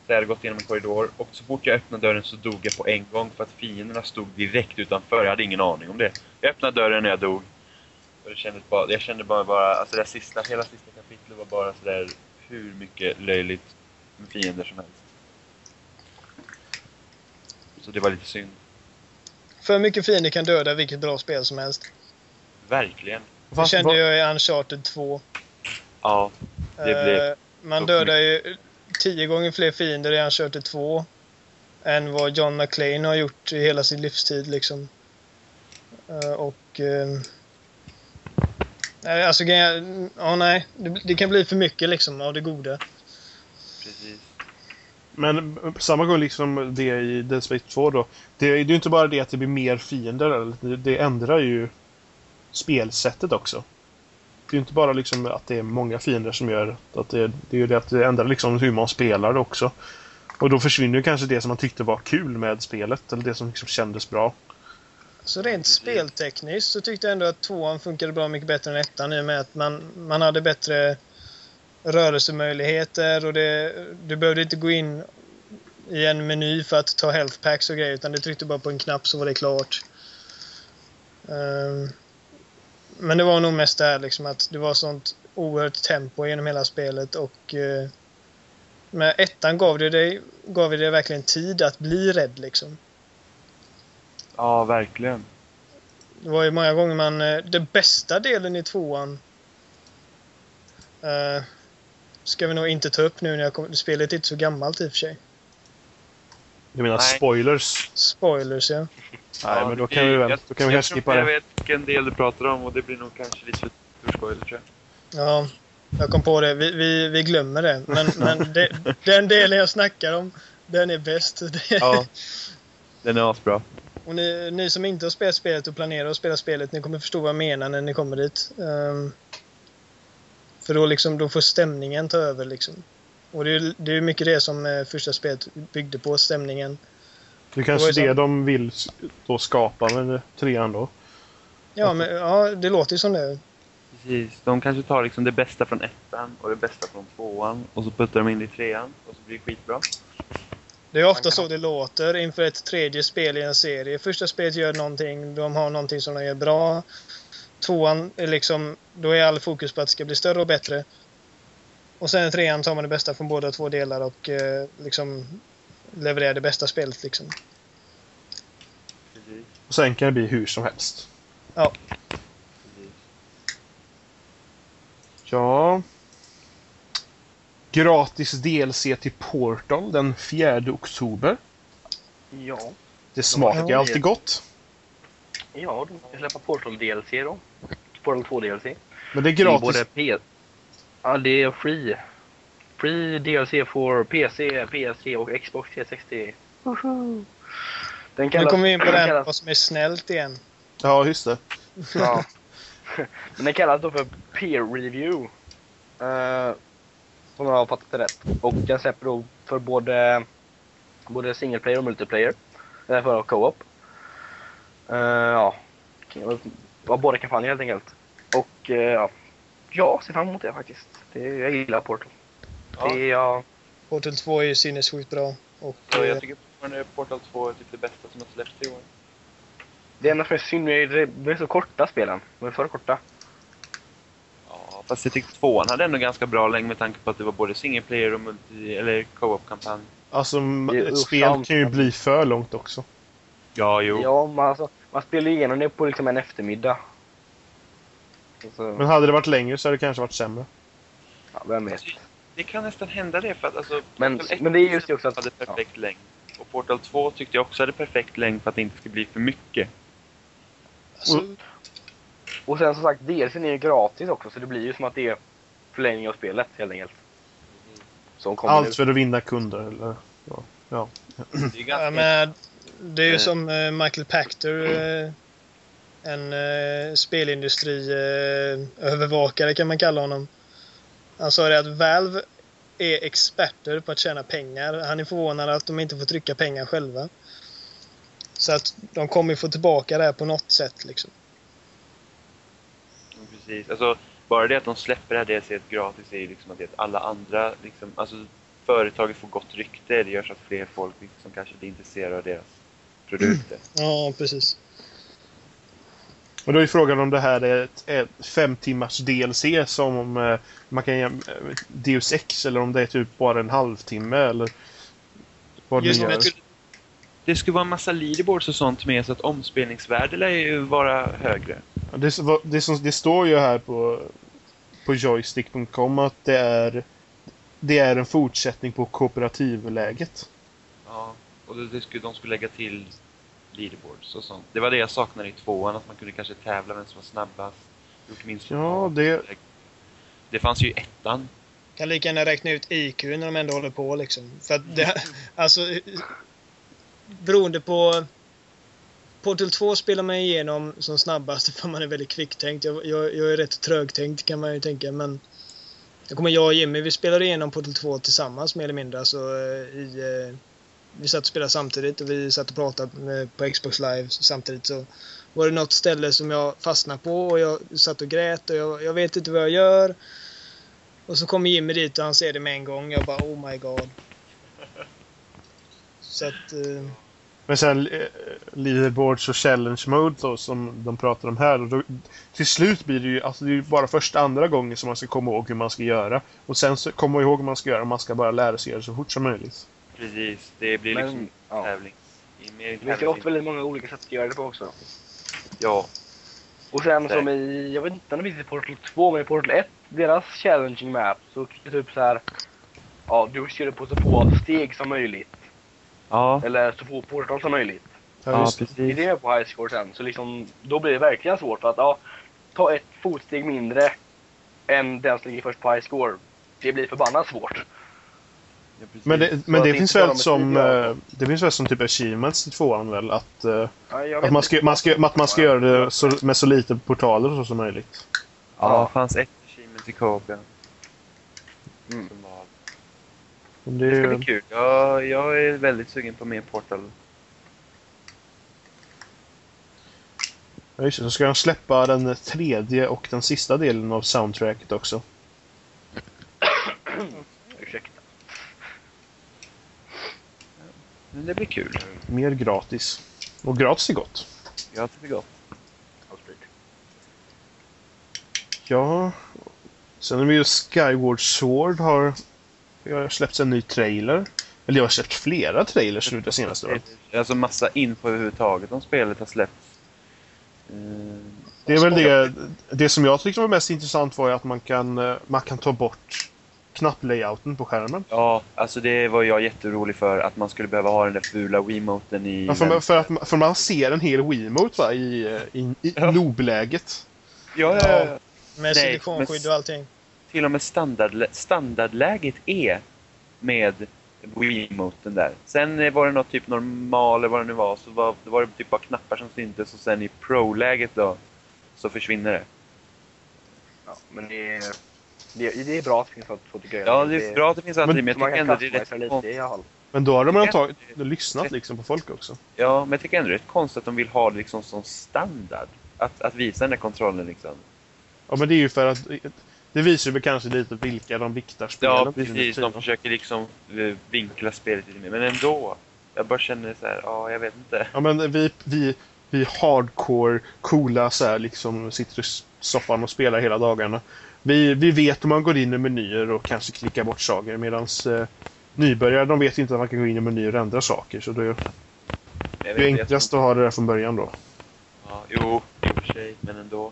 så jag gått igenom en korridor och så fort jag öppnade dörren så dog jag på en gång för att fienderna stod direkt utanför. Jag hade ingen aning om det. Jag öppnade dörren och jag dog. Och det kändes bara, jag kände bara, bara alltså det sista, hela sista kapitlet var bara sådär hur mycket löjligt med fiender som helst. Så det var lite synd. För mycket fiender kan döda vilket bra spel som helst. Verkligen. Det kände jag i Uncharted 2. Ja, det blev... Eh, man dödar ju tio gånger fler fiender i Uncharted 2 än vad John McClane har gjort i hela sin livstid liksom. Eh, och... Eh, nej, alltså grejen- ja nej. Det, det kan bli för mycket liksom av det goda. Precis. Men på samma gång liksom det i Dead Space 2 då. Det, det är ju inte bara det att det blir mer fiender. eller? Det, det ändrar ju spelsättet också. Det är ju inte bara liksom att det är många fiender som gör att det, det är ju det att det ändrar liksom hur man spelar också. Och då försvinner ju kanske det som man tyckte var kul med spelet. Eller det som liksom kändes bra. Så rent speltekniskt så tyckte jag ändå att tvåan funkade bra mycket bättre än ettan i och med att man, man hade bättre rörelsemöjligheter och det, du behövde inte gå in i en meny för att ta health packs och grejer utan du tryckte bara på en knapp så var det klart. Ehm, men det var nog mest det här liksom att det var sånt oerhört tempo genom hela spelet och eh, med ettan gav det dig gav det verkligen tid att bli rädd liksom. Ja, verkligen. det var ju många gånger man... eh, Den bästa delen i tvåan eh, ska vi nog inte ta upp nu när jag kommer... Spelet är inte så gammalt i och för sig. Du menar Nej. spoilers? Spoilers, ja. Nej, men då kan vi väl jag- då kan vi jag skippa Jag det. vet vilken del du pratar om och det blir nog kanske lite för spoiler tror jag. Ja, jag kom på det. Vi, vi, vi glömmer det. Men, men det, den delen jag snackar om, den är bäst. Ja. Den är asbra. Och ni, ni som inte har spelat spelet och planerar att spela spelet, ni kommer förstå vad jag menar när ni kommer dit. Ehm, för då, liksom, då får stämningen ta över. Liksom. Och det är det är mycket det som eh, första spelet byggde på, stämningen. Det är Det kanske det så- de vill då skapa med trean då. Ja, men, ja det låter ju som det. Precis. De kanske tar liksom det bästa från ettan och det bästa från tvåan och så puttar de in det i trean och så blir det skitbra. Det är ofta så det låter inför ett tredje spel i en serie. Första spelet gör någonting, de har någonting som de gör bra. Tvåan är liksom, då är all fokus på att det ska bli större och bättre. Och sen trean tar man det bästa från båda två delar och eh, liksom levererar det bästa spelet liksom. Och sen kan det bli hur som helst. Ja. Ja. Gratis DLC till Portal den 4 oktober. Ja. Det smakar Ja. alltid gott. Ja, de ska släppa Portal DLC då. Portal 2 DLC. Men det är gratis. både P... Ja, det är free. Free DLC för PC, PS3 och Xbox 360. Woho! Den Nu kallas... kommer vi in på den kallas- vad som är snällt igen. Ja, just det. Ja. Men den kallas då för peer review. Uh, om jag har fattat det rätt. Och den släpper då för både, både single player och multiplayer. Eller för co-op. Uh, ja. Ja, båda kampanjer helt enkelt. Och uh, ja. Jag ser fram emot det faktiskt. Det, jag gillar Portal. Ja. Det är ja, Portal 2 är ju sinnessjukt bra. Och, eh, jag tycker fortfarande Portal 2 är typ det bästa som har släppts i år. Det enda som är synd är att de är så korta spelen. De är för korta. Ja, fast jag tyckte tvåan hade ändå ganska bra längd med tanke på att det var både single player och multi, eller co-op-kampanj. Alltså, ett ju spel kan ju bli för långt också. Ja, jo. Ja, man, alltså, man spelar igenom det på liksom en eftermiddag. Alltså, Men hade det varit längre så hade det kanske varit sämre. ja, vem vet. Det kan nästan hända det för att alltså... Men- Portal 1 men det är just det också att- hade perfekt längd. Och Portal 2 tyckte jag också hade perfekt längd för att det inte skulle bli för mycket. alltså, Och sen som sagt, DLCn är ju gratis också så det blir ju som att det är förlängning av spelet helt enkelt. Som kommer Allt för att vinna kunder. Eller, ja. Ja. Det är. Ja, men det är ju Eh. som eh, Michael Pachter, eh, en eh, spelindustriövervakare kan man kalla honom. Han sa det att Valve är experter på att tjäna pengar. Han är förvånad att de inte får trycka pengar själva. Så att de kommer få tillbaka det här på något sätt liksom. Precis. Alltså, bara det att de släpper det här DLC gratis är ju liksom att det alla andra, liksom, alltså företaget får gott rykte. Det gör så att fler folk liksom kanske blir intresserade av deras produkter. Ja, precis. Och då är frågan om det här är ett, ett fem timmars DLC som eh, man kan jäm- eh, Deus Ex eller om det är typ bara en halvtimme eller vad det Just gör. till, Det skulle vara en massa leaderboards och sånt med så att omspelningsvärdet lär ju vara högre. Det, det, som, det står ju här på, på joystick.com att det är det är en fortsättning på kooperativläget. Ja, och det, det skulle, de skulle lägga till leaderboards och sånt. Det var det jag saknade i tvåan, att man kunde kanske tävla vem som var snabbast. Gjort minst Ja, det, Det fanns ju i ettan. kan lika gärna räkna ut IQ när de ändå håller på liksom. För att det, alltså, beroende på... Portal 2 spelar man igenom som snabbast för man är väldigt kvicktänkt. Jag, jag, jag är rätt trögtänkt kan man ju tänka men... Jag kommer jag och Jimmy, vi spelade igenom Portal 2 tillsammans mer eller mindre. Alltså, eh, i, eh, vi satt och spelade samtidigt och vi satt och pratade eh, på Xbox Live samtidigt. Så var det något ställe som jag fastnade på och jag satt och grät och jag, jag vet inte vad jag gör. Och så kommer Jimmy dit och han ser det med en gång. Jag bara oh my god. Så att... Eh, men sen eh, leaderboards och challenge mode då, som de pratar om här. Och då, till slut blir det ju alltså det är ju bara första andra gången som man ska komma ihåg hur man ska göra. Och sen så komma ihåg hur man ska göra. Man ska bara lära sig göra det så fort som möjligt. Precis, det blir Men, liksom ja. tävling. Det tävling. ofta väldigt många olika sätt att göra det på också. Ja, Och sen Nej. som i, jag vet inte om det finns i Portal 2, men i Portal 1, deras challenging map, så det typ så här. Ja, du kör på så få steg som möjligt. Ja, Eller så få portal som möjligt. Ja, ja just det. Det är precis. det på high score sen. Så liksom, då blir det verkligen svårt. För att ja, ta ett fotsteg mindre än den som ligger först på high score. Det blir förbannat svårt. Ja, precis. Men det, men det det finns väl som, eh, det finns väl som typ achievements i tvåan väl? Att, eh, att man ska, man ska, att man ska göra det så, med så lite portaler så som möjligt. Ja, det fanns ett achievement i co ja. Mm. Det ska bli kul. Jag, jag är väldigt sugen på mer Portal. ja, just det, så ska de släppa den tredje och den sista delen av soundtracket också. Ursäkta. Men det blir kul. Mer gratis. Och gratis är gott. Det är gott. Ja. Sen har vi ju Skyward Sword har, har släppts en ny trailer. Eller jag har släppt flera trailers nu det senaste året. Alltså massa info överhuvudtaget om spelet har släppts. Mm, Det är väl det, det som jag tyckte var mest intressant var ju att man kan, eh, man kan ta bort knapplayouten på skärmen. Ja, alltså det var jag jätteorolig för. Att man skulle behöva ha den där fula Wiimoten i... Ja, för, för, att, för man ser en hel Wiimote va, i, eh, i, i Ja. nobläget. Ja, ja, ja. Med silikonskydd och allting. Till och med standard, standardläget är med Wiimoten där. Sen var det något typ normal eller vad det nu var. Så var, det var det typ bara knappar som syntes och sen i Pro-läget då så försvinner det. Ja, men det är, det, det är bra att det finns sånt, grejer. Ja, det är bra att det finns alternativ, men Så jag tycker ändå det är rätt lite konstigt. i alla fall. Men då har de tagit, lyssnat liksom på folk också. Ja, men jag tycker ändå det är rätt konstigt att de vill ha det liksom som standard. Att, att visa den där kontrollen liksom. Ja, men det är ju för att det visar ju kanske lite vilka de viktar spelen Ja, precis. De försöker liksom eh, vinkla spelet lite mer. Men ändå. Jag bara känner så här, ja, jag vet inte. Ja, men vi, vi, vi hardcore, coola så här liksom sitter i soffan och spelar hela dagarna. Vi, vi vet om man går in i menyer och kanske klickar bort saker medan eh, nybörjare de vet inte att man kan gå in i menyer och ändra saker. Så det är det jag enklast att ha det där från början då. Ja, jo, i och för sig, men ändå.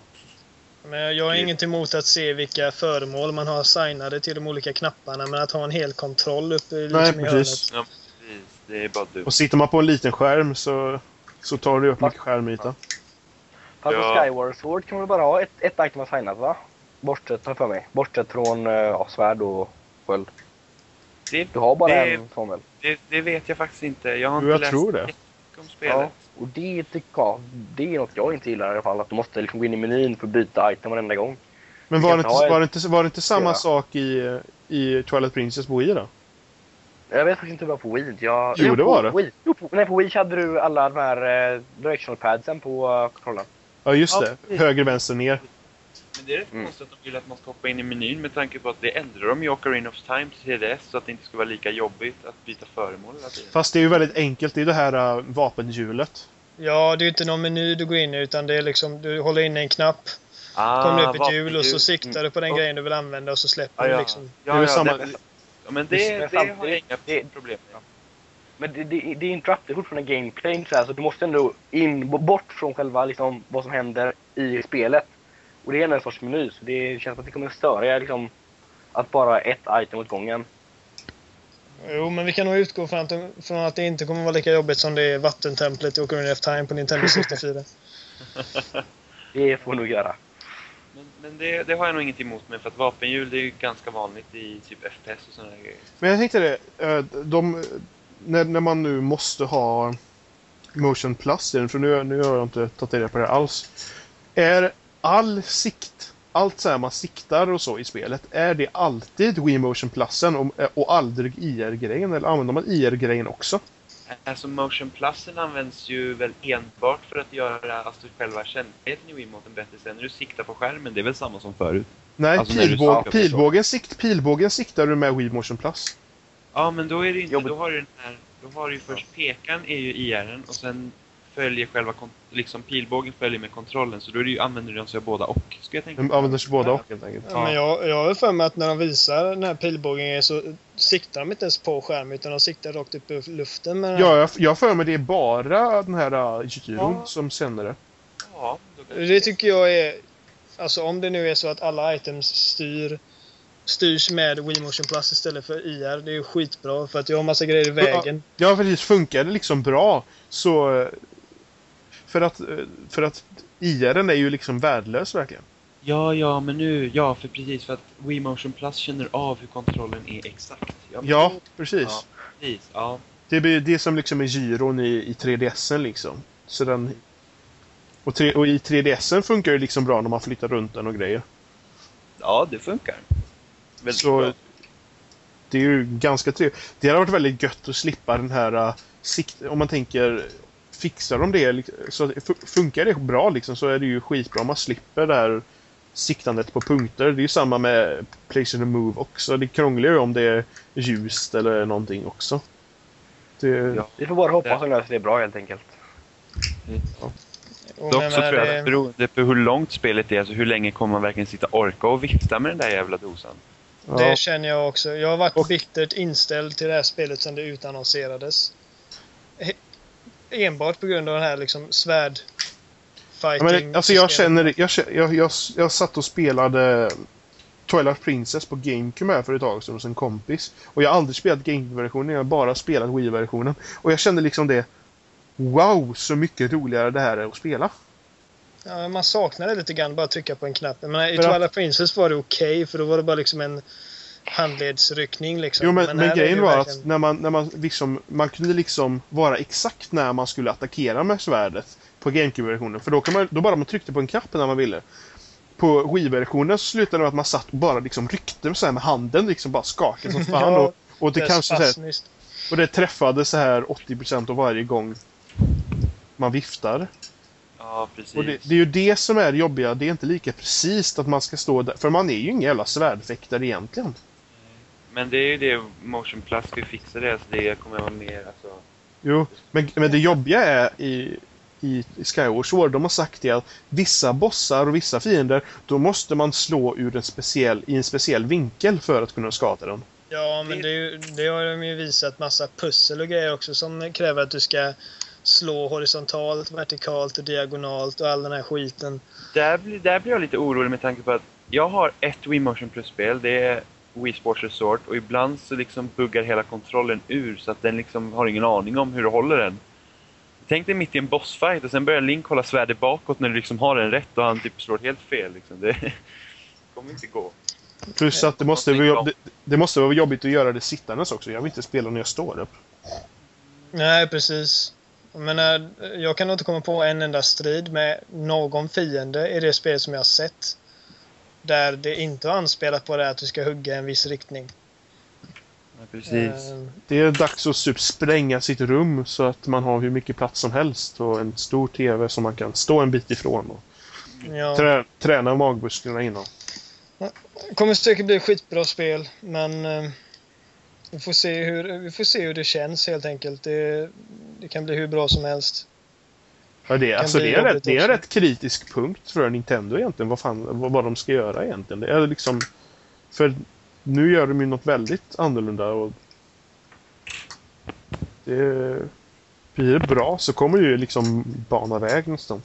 Men jag har inget emot att se vilka föremål man har signade till de olika knapparna, men att ha en hel kontroll uppe liksom Nej, i precis. hörnet. Ja, precis. Det är bara du. Och sitter man på en liten skärm så, så tar det upp mycket skärmyta. Fast Ja. på Skyward Sword kan man bara ha ett, ett item att signa va? Bortsett, för mig. Bortsett från eh, ja, svärd och sköld. Det, Du har bara Det- en väl? det, det vet jag faktiskt inte. Jag har inte jag läst tror det. om spelet. Ja. Och det tycker jag, det är något jag inte gillar i alla fall. Att du måste liksom gå in i menyn för att byta item varenda gång. Men var det, inte, var det, inte, var det inte samma Ja. sak i, eh, i Twilight Princess på Wii då? Jag vet faktiskt inte hur det var på Wii. Jag, Jo, det på var det. Wii. Jo, på, nej, på Wii hade du alla de här eh, directional padsen på uh, kontrollen. Ja, just Ja, det. precis. Höger, vänster, ner. Men det är rätt Mm. konstigt att de vill att man ska hoppa in i menyn med tanke på att det ändrar de i Ocarina of Time till 3DS så att det inte ska vara lika jobbigt att byta föremål hela tiden. Fast det är ju väldigt enkelt. Det är det här uh, vapenhjulet. Ja, det är ju inte någon meny du går in i, utan det är liksom du håller in en knapp, Ah, kommer det upp ett hjul och så siktar du på den Mm. grejen du vill använda och så släpper Ja, du ja. liksom. Ja, Det är ja, samma- det, ja, men det, det, samtidigt- har jag inga det- problem med. Men det, det, det interruptar fortfarande gameplay så, här, så du måste ändå in, bort från själva liksom, vad som händer i spelet. Och det är en sorts meny, så det känns som att det kommer störa liksom, att bara ha ett item åt gången. Jo, men vi kan nog utgå från att, det- från att det inte kommer vara lika jobbigt som det är vattentemplet i Ocarina of Time på Nintendo 64. Det får vi nog göra. Men, men det, det har jag nog inget emot med för att vapenhjul det är ju ganska vanligt i typ FPS och sådana där grejer. Men jag tänkte det. eh, De, när, när man nu måste ha Motion Plus i den, för nu, nu har jag inte tagit reda på det alls. Är all sikt, allt så här man siktar och så i spelet, är det alltid Wii Motion Plusen och, och aldrig IR-grejen? Eller använder man IR-grejen också? Alltså Motion Plusen används ju väl enbart för att göra alltså, själva känsligheten i Wiimoten bättre. Sen när du siktar på skärmen, det är väl samma som förut? Nej, Alltså du pilbåg, pilbågen, sikt, pilbågen siktar du med Wii Motion Plus. Ja, men då är det inte, då har du den här, då har du ju först pekan är ju IR'n och sen följer själva, liksom pilbågen följer med kontrollen. Så då är det ju, använder du dem så båda och, ska jag tänka. De använder sig båda och helt enkelt. Ja, men jag, jag har för mig att när de visar den här pilbågen så siktar de inte ens på skärmen utan de siktar rakt upp i luften med den. Ja, jag, jag för mig det är bara den här gyron Ja. som sänder det. Ja, Det tycker jag är... Alltså om det nu är så att alla items styr, styrs med Wii Motion Plus istället för IR. Det är ju skitbra för att jag har massa grejer i vägen. Ja, precis. Funkar det liksom bra så... För att, eh, för att IR är ju liksom värdelös verkligen. Ja, ja, men nu, ja, för precis för att Wii Motion Plus känner av hur kontrollen är exakt. Ja, Ja, precis. Ja, precis. Ja. Det blir det som liksom är gyron i, i 3DSen liksom. Så den... Och, tre, och i 3DSen funkar det liksom bra när man flyttar runt den och grejer. ja, det funkar. Väldigt Så bra. det är ju ganska trevligt. Det hade varit väldigt gött att slippa den här uh, sikt... Om man tänker... Fixar de det liksom, så funkar det bra liksom så är det ju skitbra om man slipper det här siktandet på punkter. Det är ju samma med Playstation Move också. Det krånglar ju om det är ljust eller någonting också. Det, Ja. Vi får bara hoppas att det bra helt enkelt. Och Dock men så tror jag det- att beroende på hur långt spelet är, alltså hur länge kommer man verkligen sitta orka och vifta med den där jävla dosan? ja. Det känner jag också. Jag har varit Och- bittert inställd till det här spelet sedan det utannonserades. Enbart på grund av den här liksom svärd Ja, men, alltså jag känner, jag, jag, jag, jag satt och spelade Twilight Princess på GameCube här för ett tag sedan hos en kompis. Och jag har aldrig spelat GameCube-versionen, jag har bara spelat Wii-versionen. Och jag kände liksom det Wow, så mycket roligare det här är att spela. Ja, man saknar det lite grann, bara trycka på en knapp. Men I Twilight Princess var det okej, för då var det bara liksom en handledsryckning liksom. Jo men, men, det grejen var verkligen- att när man, när man liksom, man kunde liksom vara exakt när man skulle attackera med svärdet på GameCube-versionen. För då, kan man, då bara man tryckte på en knapp när man ville. På Wii-versionen så slutade det med att man satt och bara liksom ryckte så här med handen, liksom bara skakade som fan. Ja, och, och det kanske så här. Och det träffade så här 80% av varje gång man viftar. Ja, precis. Och det, det är ju det som är det jobbiga. Det är inte lika precis att man ska stå där. För man är ju ingen jävla svärdfäktare egentligen. Men det är ju det, Motion Plus ska fixa det, så det kommer vara mer alltså... Jo, men, men det jobbiga är i, i, i Skyward Sword, de har sagt det att vissa bossar och vissa fiender, då måste man slå ur en speciell, i en speciell vinkel för att kunna skada den. Ja, men det, är ju- det har de ju visat massa pussel och grejer också som kräver att du ska slå horisontalt, vertikalt och diagonalt och all den här skiten. Där blir, där blir jag lite orolig med tanke på att jag har ett Wii Motion Plus-spel, det är Wii Sports Resort, och ibland så liksom buggar hela kontrollen ur så att den liksom har ingen aning om hur du håller den. Tänk dig mitt i en bossfight och sen börjar Link hålla svärdet bakåt när du liksom har den rätt och han typ slår helt fel. Liksom. Det kommer inte gå. Plus att det måste, det måste vara jobbigt att göra det sittandes också. Jag vill inte spela när jag står upp. Nej, precis. Jag menar, jag kan inte komma på en enda strid med någon fiende i det spel som jag har sett. Där det inte har anspelat på det att du ska hugga i en viss riktning. Ja, precis. Eh, Det är dags att typ spränga sitt rum så att man har hur mycket plats som helst och en stor TV som man kan stå en bit ifrån och ja. trä, träna magmusklerna innan. kommer säkert bli ett skitbra spel, men eh, vi, får se hur, vi får se hur det känns helt enkelt. Det, det kan bli hur bra som helst. Ja, det, alltså, det, är rätt, det är en rätt kritisk punkt för Nintendo egentligen. Vad, fan, vad, vad de ska göra egentligen. Det är liksom... För nu gör de ju något väldigt annorlunda och... Det... Blir det bra så kommer det ju liksom bana väg nästan.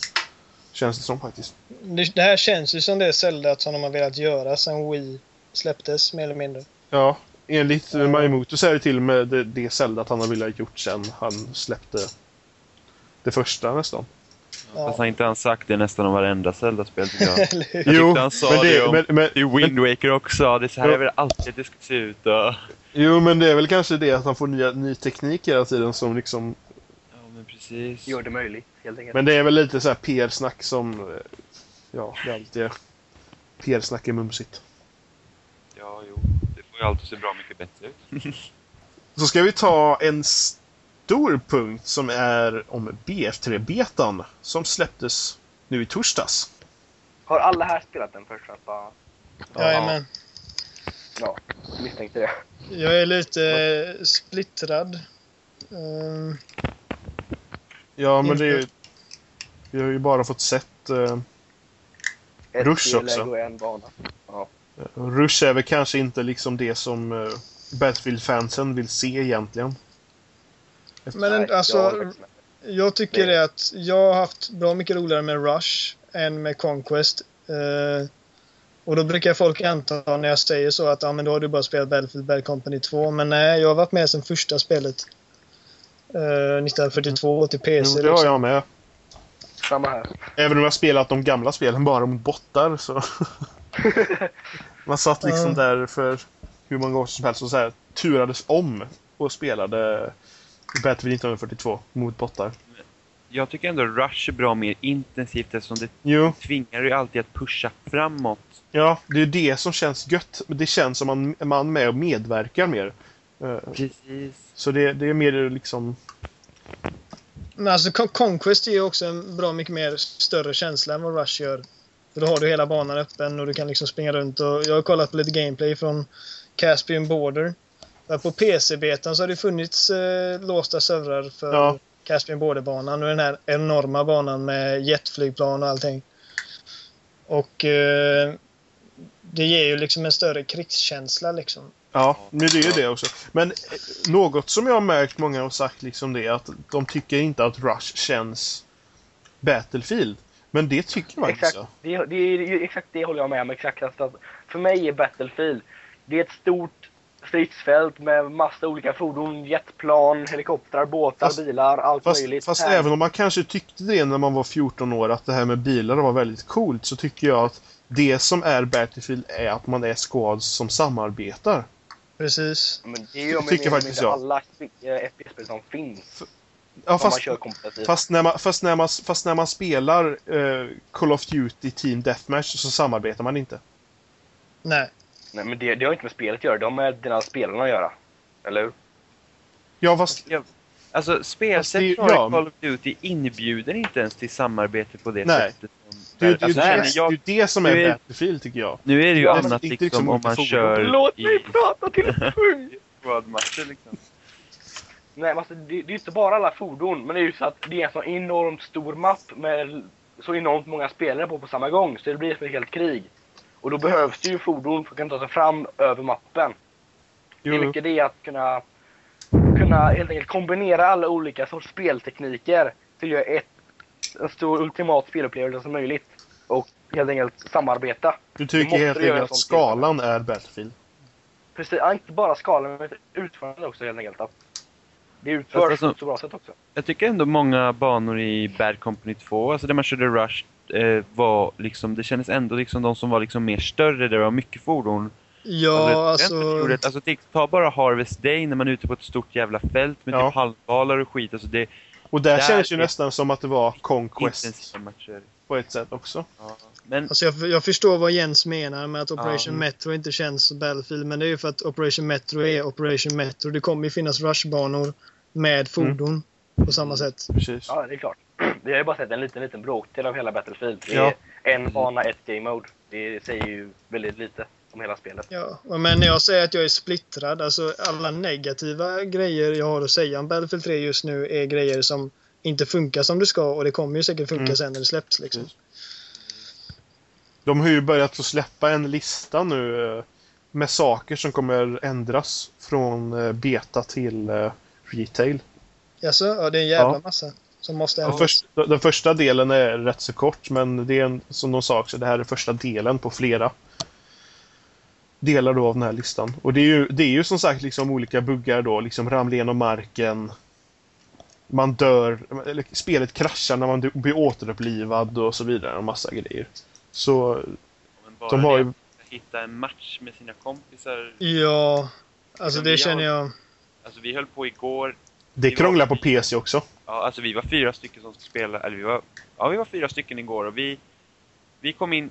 Känns det som faktiskt. Det, det här känns ju som det Zelda som de har velat göra sedan Wii släpptes, mer eller mindre. Ja, enligt ja. Miyamoto så är det till och med det, det Zelda att han har velat gjort sen han släppte det första nästan. Ja. Fast han inte han sagt det nästan om varenda Zelda-spel tycker jag. Jag tyckte han sa det om- men, men, I Wind Waker också, det är så här Ja. jag vill alltid att det ska se ut och... Jo, men det är väl kanske det att han får nya, ny teknik hela tiden som liksom... Ja men precis. Gör det möjligt, helt enkelt. Men det är väl lite så här PR-snack som... Ja, det alltid är. PR-snack är mumsigt. Ja, jo. Det får ju alltid se bra mycket bättre ut. Så ska vi ta en stor punkt som är om BF3-betan som släpptes nu i torsdags. Har alla här spelat den först? Att bara, Jajamän. ja, misstänkte det. Jag är lite eh, splittrad. Ehm, Ja, men det är ju... Vi har ju bara fått sett... Uh, Rush spel, också. en bana. Ja. Rush är väl kanske inte liksom det som uh, Battlefield-fansen vill se egentligen. Men Nej, alltså, jag med. Jag tycker Det- att jag har haft bra mycket roligare med Rush en med Conquest. Eh, och då brukar folk anta när jag säger så att ja, men då har du bara spelat Battlefield Bad Company 2. Men nej, jag har varit med sedan första spelet. Eh, 1942 till PC. Jo, det har liksom. jag med. Samma här. Även om jag har spelat de gamla spelen bara mot bottar så... Man satt liksom Ja. där för hur många år som helst och så här, turades om och spelade Battlefield 1942 mot bottar. Jag tycker ändå Rush är bra mer intensivt eftersom det Jo, tvingar ju alltid att pusha framåt. ja, det är det som känns gött. Det känns som man, man är med och medverkar mer. Eh, Precis. Så det, det är mer liksom... Men alltså Con- Conquest ger ju också en bra mycket mer större känsla än vad Rush gör. För då har du hela banan öppen och du kan liksom springa runt och jag har kollat på lite gameplay från Caspian Border. Där på PC-betan så har det funnits eh, låsta servrar för Ja. Caspian Border-banan och den här enorma banan med jetflygplan och allting. Och eh, det ger ju liksom en större krigskänsla liksom. Ja, nu det är ju det också. Men eh, något som jag har märkt många har sagt liksom det är att de tycker inte att Rush känns Battlefield. Men det tycker man Exakt. också. Det, det är ju exakt det håller jag med om. Exakt. Alltså, att för mig är Battlefield, det är ett stort stridsfält med massa olika fordon, jetplan, helikoptrar, båtar, Fast- bilar, allt Fast, möjligt. fast Här- även om man kanske tyckte det när man var 14 år, att det här med bilar var väldigt coolt, så tycker jag att det som är Battlefield är att man är squads som samarbetar. Precis. Men det är ju om tycker faktiskt jag. alla eh, FPS-spel som finns. Ja, fast, fast, när man, fast, när man, fast när man spelar eh, Call of Duty Team Deathmatch så samarbetar man inte. Nej. Nej, men det, det har inte med spelet att göra. Det har med dina spelarna att göra. Eller hur? Ja, fast... Alltså Fast spelsätt det- från ja. Call of Duty inbjuder inte ens till samarbete på det Nej. sättet. Som, Det, det, alltså, det, det, jag, är det som är Nu är- Battlefield, tycker jag. nu är det ju Ja, annat liksom, liksom om man kör Låt i mig prata till punkt! squadmatcher liksom. Nej, alltså, det, det är ju inte bara alla fordon, men det är ju så att det är en så enormt stor mapp med så enormt många spelare på på samma gång, så det blir som ett helt krig. Och då behövs det ju fordon för att kunna ta sig fram över mappen. Det är Jo, mycket det att kunna, kunna helt enkelt kombinera alla olika sorts speltekniker till att göra ett, en stor ultimat spelupplevelse som möjligt. Och helt enkelt samarbeta. du tycker helt enkelt att skalan är Battlefield. Precis, ja, inte bara skalan, men utförandet också helt enkelt. Att det utförs alltså- på ett så bra sätt också. Jag tycker ändå många banor i Bad Company 2, alltså där man körde Rush, eh, var liksom, det kändes ändå liksom de som var liksom mer större, där det var mycket fordon. Ja, alltså... alltså tänk- ta bara Harvest Day när man är ute på ett stort jävla fält med Ja. typ halvbalar och skit. Alltså det Och där, Där känns ju nästan som att det var Conquest på ett sätt också. Ja. Men Alltså jag, jag förstår vad Jens menar med att Operation mm. Metro inte känns som Battlefield, men det är ju för att Operation Metro är Operation Metro. Det kommer ju finnas rushbanor med fordon på samma sätt. Precis. Ja, det är klart. Vi har ju bara sett en liten, liten bråkdel av hela Battlefield. Det är Ja. en bana, ett game mode. Det säger ju väldigt lite om hela spelet. Ja, men när jag säger att jag är splittrad, alltså alla negativa grejer jag har att säga om Battlefield 3 just nu är grejer som inte funkar som det ska och det kommer ju säkert funka Mm. sen när det släpps liksom. Precis. De har ju börjat att släppa en lista nu eh, med saker som kommer ändras från eh, beta till eh, retail. Jaså? Ja, det är en jävla Ja. massa som måste Den, första, den första delen är rätt så kort, men det är en, som de sa också, det här är första delen på flera delar då av den här listan. Och det är ju, det är ju som sagt liksom olika buggar då, liksom ramla igenom marken. Man dör, eller spelet kraschar när man blir återupplivad och så vidare, och massa grejer. Så bara de har ju... att hitta en match med sina kompisar. Ja, alltså det känner jag. Alltså vi höll på igår. Det krånglar på PC också. Ja, alltså vi var fyra stycken som spelade, eller vi var, ja vi var fyra stycken igår och vi, vi kom in,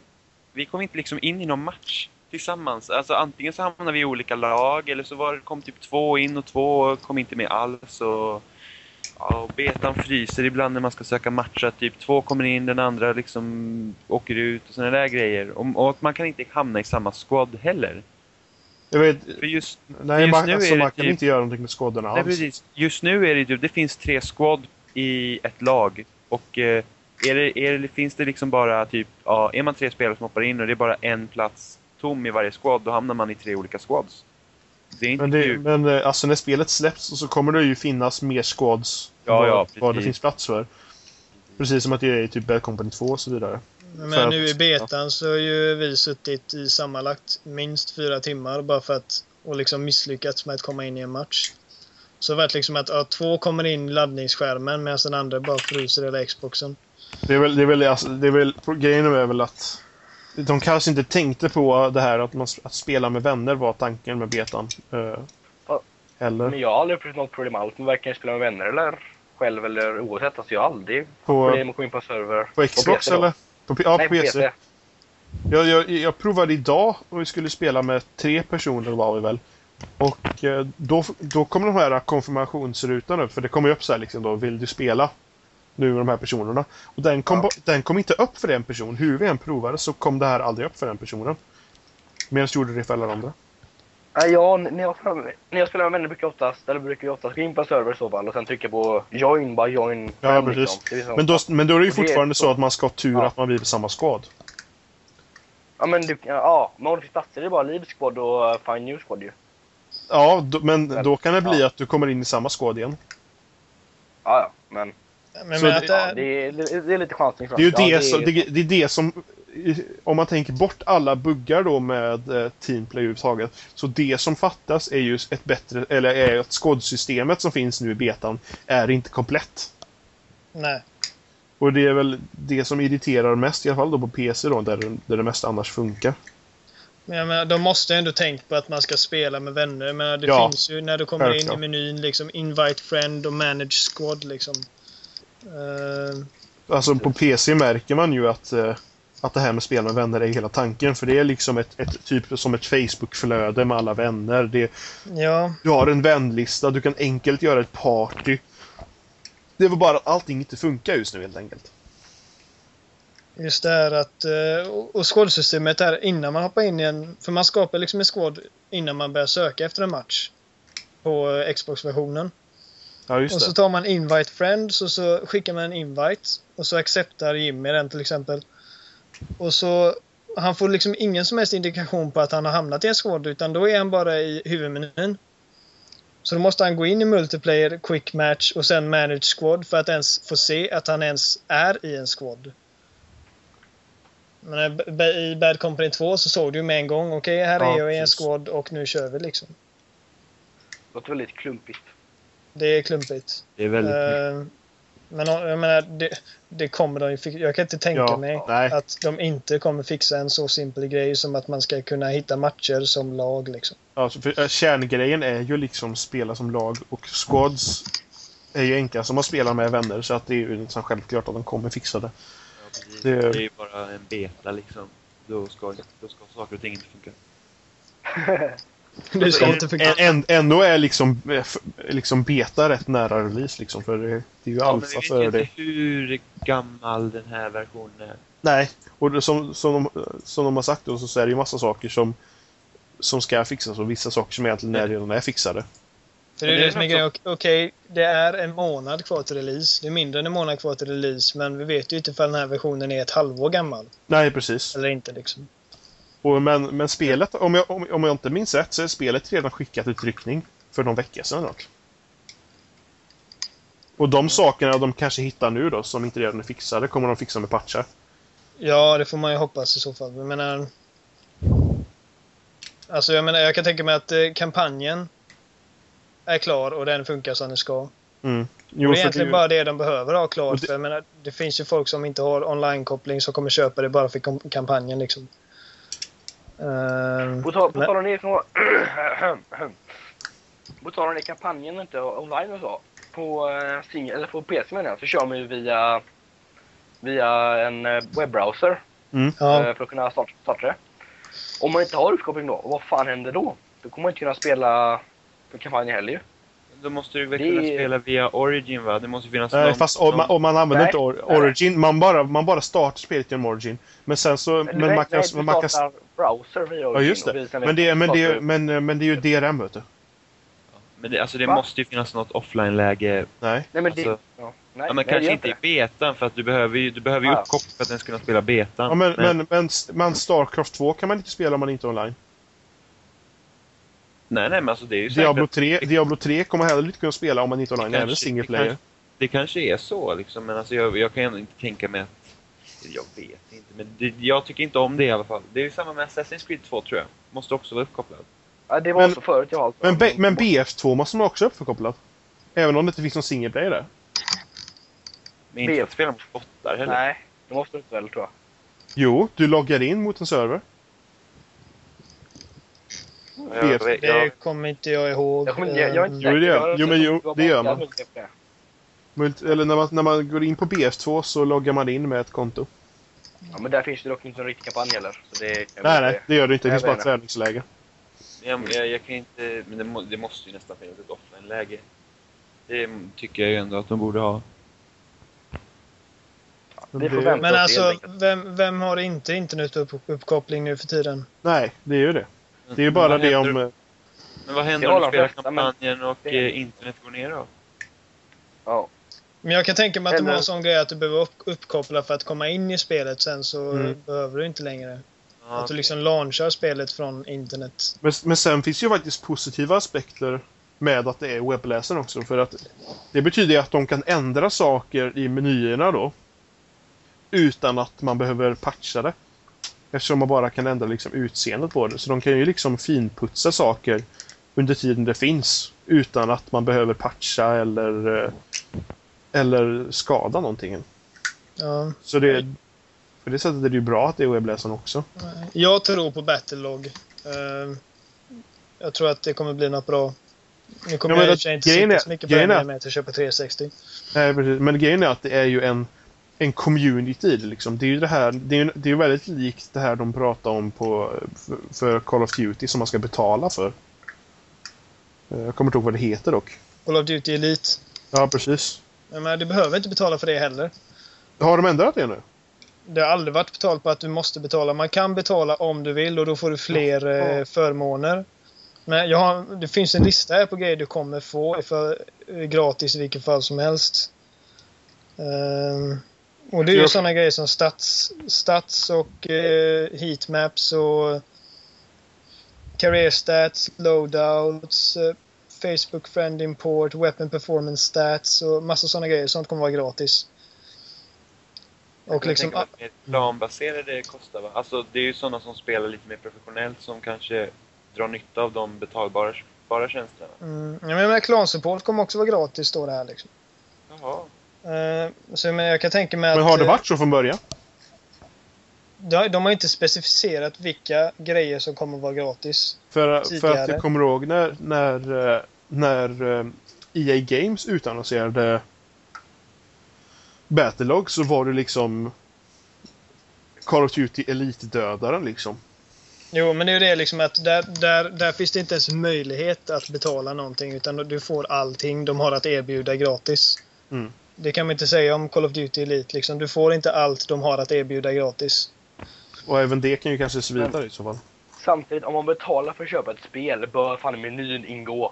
vi kom inte liksom in i någon match tillsammans. Alltså antingen så hamnade vi i olika lag eller så var, kom typ två in och två kom inte med alls och, ja, och betan fryser ibland när man ska söka matcher. Typ två kommer in, den andra liksom åker ut och sådana där grejer. Och, och man kan inte hamna i samma squad heller. Jag vet, För just nej, just man, nu alltså, man kan typ- inte göra någonting med skådorna Nej, alls. precis. Just nu är det ju, det finns tre squad i ett lag. Och eh, är det, är det, finns det liksom bara typ, ja, är man tre spelare som hoppar in och det är bara en plats tom i varje squad, då hamnar man i tre olika squads. Det är inte Men, det, kul. men eh, alltså när spelet släpps så kommer det ju finnas mer squads Ja, vad, ja, vad det finns plats för. Precis som att det är i typ Bad Company 2 och så vidare. Men nu i betan så har ju vi suttit i sammanlagt minst fyra timmar bara för att och liksom misslyckats med att komma in i en match. Så det har varit liksom att ja, två kommer in i laddningsskärmen medan den andra bara fryser hela Xboxen. Det är väl, det är väl, alltså, det är väl, grejen är väl att de kanske inte tänkte på det här att, man, att spela med vänner var tanken med betan. Uh, eller Men jag har aldrig upplevt något problem alls med varken spela med vänner eller själv eller oavsett. Alltså jag har aldrig på, problem att komma in på en server. på Xbox PC då. eller? På, ja, Nej, på PC. Jag, jag, jag provade idag och vi skulle spela med tre personer var vi väl. Och eh, då, då kommer de här konfirmationsrutan upp, för det kommer ju upp så här liksom då, vill du spela? Nu med de här personerna. Och den kom, Ja. den kom inte upp för en person. Hur vi än provade så kom det här aldrig upp för den personen. Medan gjorde det för alla andra. Nej, ja, när jag, när jag spelar med vänner brukar jag oftast, eller brukar jag oftast gå in på en server i så fall och sen trycka på join, bara join. Ja, friend, precis. liksom. Men då, men då är det ju Och det fortfarande så så- att man ska ha tur Ja. att man blir på samma squad. Ja, men du, ja, men om det finns platser det är bara Leave Squad och uh, Find New Squad ju. Ja, då, men då kan det bli ja. att du kommer in i samma squad igen. Ja, ja, men Men, Så men det- ja, är, det, det är lite chansning Det är ju ja, det, som, det, det är det som... Om man tänker bort alla buggar då med eh, Teamplay överhuvudtaget. Så det som fattas är ju ett bättre... Eller är att skådsystemet som finns nu i betan är inte komplett. nej. Och det är väl det som irriterar mest, i alla fall då på PC då, där, där det mesta annars funkar. Men jag menar, de måste ändå tänka på att man ska spela med vänner. Jag menar, det Ja, finns ju när du kommer in självklart. i menyn liksom invite friend och manage squad liksom. Eh, Alltså på PC märker man ju att, eh, att det här med spel med vänner är hela tanken. För det är liksom ett, ett typ som ett Facebook-flöde med alla vänner. Det, ja, Du har en vänlista, du kan enkelt göra ett party. Det var bara att allting inte funkar just nu helt enkelt. Just det här att... eh, och- squad-systemet här innan man hoppar in i en... För man skapar liksom en squad innan man börjar söka efter en match. På eh, Xbox-versionen. Ja, just Och så det. tar man invite friends och så skickar man en invite. Och så acceptar Jimmy den till exempel. Och så... Han får liksom ingen som helst indikation på att han har hamnat i en squad utan då är han bara i huvudmenyn. Så då måste han gå in i multiplayer, quick match och sen manage squad för att ens få se att han ens är i en squad. Men eh, i Bad Company 2 så såg du ju med en gång, okej här Ja, är jag i en squad och nu kör vi liksom. Det låter väldigt klumpigt. Det är klumpigt. Det är väldigt Eh, men eh, jag menar, det, det kommer de ju fi- Jag kan inte tänka Ja, mig nej. att de inte kommer fixa en så simpel grej som att man ska kunna hitta matcher som lag liksom. Alltså, för, äh, kärngrejen är ju liksom spela som lag och squads är ju enklast om man spelar med vänner så att det är ju liksom självklart att de kommer fixa det. Ja. Det- Det är ju bara en beta liksom. Då ska, då ska saker och ting inte funka. Det ska inte. Än- än- Ändå är liksom, eh, liksom beta rätt nära release liksom för det, det är ju Ja, men vi alfa vet det. inte hur gammal den här versionen är. Nej, och det, som, som, de, som de har sagt då så är det ju massa saker som, som ska fixas och vissa saker som egentligen är, redan är fixade. För det är det det som är grejen. Okej, det är en månad kvar till release. Det är mindre än en månad kvar till release, men vi vet ju inte ifall den här versionen är ett halvår gammal. Nej, precis. Eller inte liksom. Och, men, men spelet, om jag, om, om jag inte minns rätt, så är spelet redan skickat ut tryckning för någon vecka sedan. Dock. Och de sakerna de kanske hittar nu då, som inte redan är fixade, kommer de fixa med patchar. Ja, det får man ju hoppas i så fall. Jag menar... Alltså jag menar, jag kan tänka mig att eh, kampanjen är klar och den funkar som den ska. Mm. Jo, Jo, det är egentligen det, bara det de behöver ha klart. Och det- För jag menar, det finns ju folk som inte har online-koppling som kommer köpa det bara för kampanjen liksom. Ehm, På tal på men- tal om det, så- på tal om det kampanjen inte online och så. På, eh, sing- eller på PC menar jag, så kör man ju via, via en eh, webbrowser eh, för att kunna starta, starta det. Om man inte har uppkoppling då, vad fan händer då? Då kommer man inte kunna spela kampanjen heller ju. Då måste du väl Det- kunna spela via Origin va? Det måste finnas nej, någon fast om man, om man använder Nej. inte or, Nej. Origin, man bara, man bara startar spelet genom Origin. Men sen så... Men, nej, man kan... nej, man kan startar browser via Origin. ja, just det. Men det, men, det, men, men det är ju DRM, vet du. Men det, alltså det Va? måste ju finnas något offline-läge. Nej. Nej men det... alltså- Ja, nej, Ja, men nej, det kanske inte i betan för att du behöver ju, du behöver ju Ah, uppkoppling för att den ska kunna spela betan. Ja, men, men, men, men Starcraft 2 kan man inte spela om man inte är online. Nej, nej, men alltså det är ju Diablo säkert- 3, Diablo 3 kommer heller inte kunna spela om man inte är online, Det även kanske- single det player. kanske- Det kanske är så liksom, men alltså jag, jag kan ändå inte tänka mig att Jag vet inte, men det, jag tycker inte om det i alla fall. Det är ju samma med Assassin's Creed 2 tror jag. Måste också vara uppkopplad. Ja, det var Men- så förut jag har. Men, B- men BF2 måste man också uppkopplad. Även om det inte finns någon single player där. Men inte Vet. att spela mot bottar heller. Nej, det måste du inte väl tror jag. Jo, du loggar in mot en server. Jag, Det kommer inte jag ihåg. Jag, jag, jag är inte Jo, säker. det gör- jo, men jo, det gör man. Eller när man, när man går in på BF2 så loggar man in med ett konto. Ja, men där finns det dock inte någon riktig kampanj heller. Så det Nej, nej, det gör det inte. Det finns bara ett träningsläge. jag, jag, jag kan inte... Men det, må, det måste ju nästan finnas ett offline-läge. Det tycker jag ju ändå att de borde ha. Det- vänta Men alltså, vem, vem har inte internetuppkoppling nu för tiden? Nej, det är ju det. Det är ju bara det om... eh, Men vad händer Det om du de spelar kampanjen och det- eh, internet går ner då? Ja. Men jag kan tänka mig att det var en sån grej att du behöver upp, uppkoppla för att komma in i spelet. Sen så Mm. behöver du inte längre. Ja, Att du liksom launchar spelet från internet. Men, men sen finns ju faktiskt positiva aspekter med att det är webbläsaren också. För att det betyder ju att de kan ändra saker i menyerna då. Utan att man behöver patcha det. Eftersom man bara kan ändra liksom utseendet på det. Så de kan ju liksom finputsa saker under tiden det finns. Utan att man behöver patcha eller, eh, eller skada någonting. Ja. Så det, på det sättet är det ju bra att det är webbläsaren också. Jag tror på Battlelog. Uh, jag tror att det kommer bli något bra. Nu kommer Ja, jag att inte sitta så mycket grejen är med att köpa 360. Nej, precis. Men grejen är att det är ju en, en community liksom. Det är ju det här, det är, det är väldigt likt det här de pratar om på, för, för Call of Duty som man ska betala för. Eh, Jag kommer inte ihåg vad det heter dock. Call of Duty Elite. Ja, precis. Men du behöver inte betala för det heller. Har de ändrat det nu? Det har aldrig varit betalt på att du måste betala. Man kan betala om du vill och då får du fler eh, förmåner. Men jag har, det finns en lista här på grejer du kommer få för eh, gratis i vilket fall som helst. Ehm, och det är ju Jag- sådana grejer som stats, stats och eh, heatmaps och career stats, loadouts, eh, Facebook friend import, weapon performance stats och massa sådana grejer. Sånt kommer vara gratis. Och Jag liksom, att mer planbaserade kostar va? Alltså det är ju sådana som spelar lite mer professionellt som kanske drar nytta av de betalbara bara tjänsterna. Mm, ja, men med klansupport kommer också vara gratis står det här liksom. Jaha. Eh, så men jag kan tänka mig att... Men har det eh, varit så från början? De, har inte specificerat vilka grejer som kommer vara gratis. För, för att tidigare. jag kommer ihåg när, när, eh, när eh, EA Games utannonserade Battlelog så var det liksom Call of Duty Elite-dödaren liksom. Jo, men det är ju det liksom att där, där, där finns det inte ens möjlighet att betala någonting utan du får allting de har att erbjuda gratis. Mm. Det kan man inte säga om Call of Duty Elite liksom. Du får inte allt de har att erbjuda gratis. Och även det kan ju kanske svida i så fall. Samtidigt, om man betalar för att köpa ett spel bör fan menyn ingå.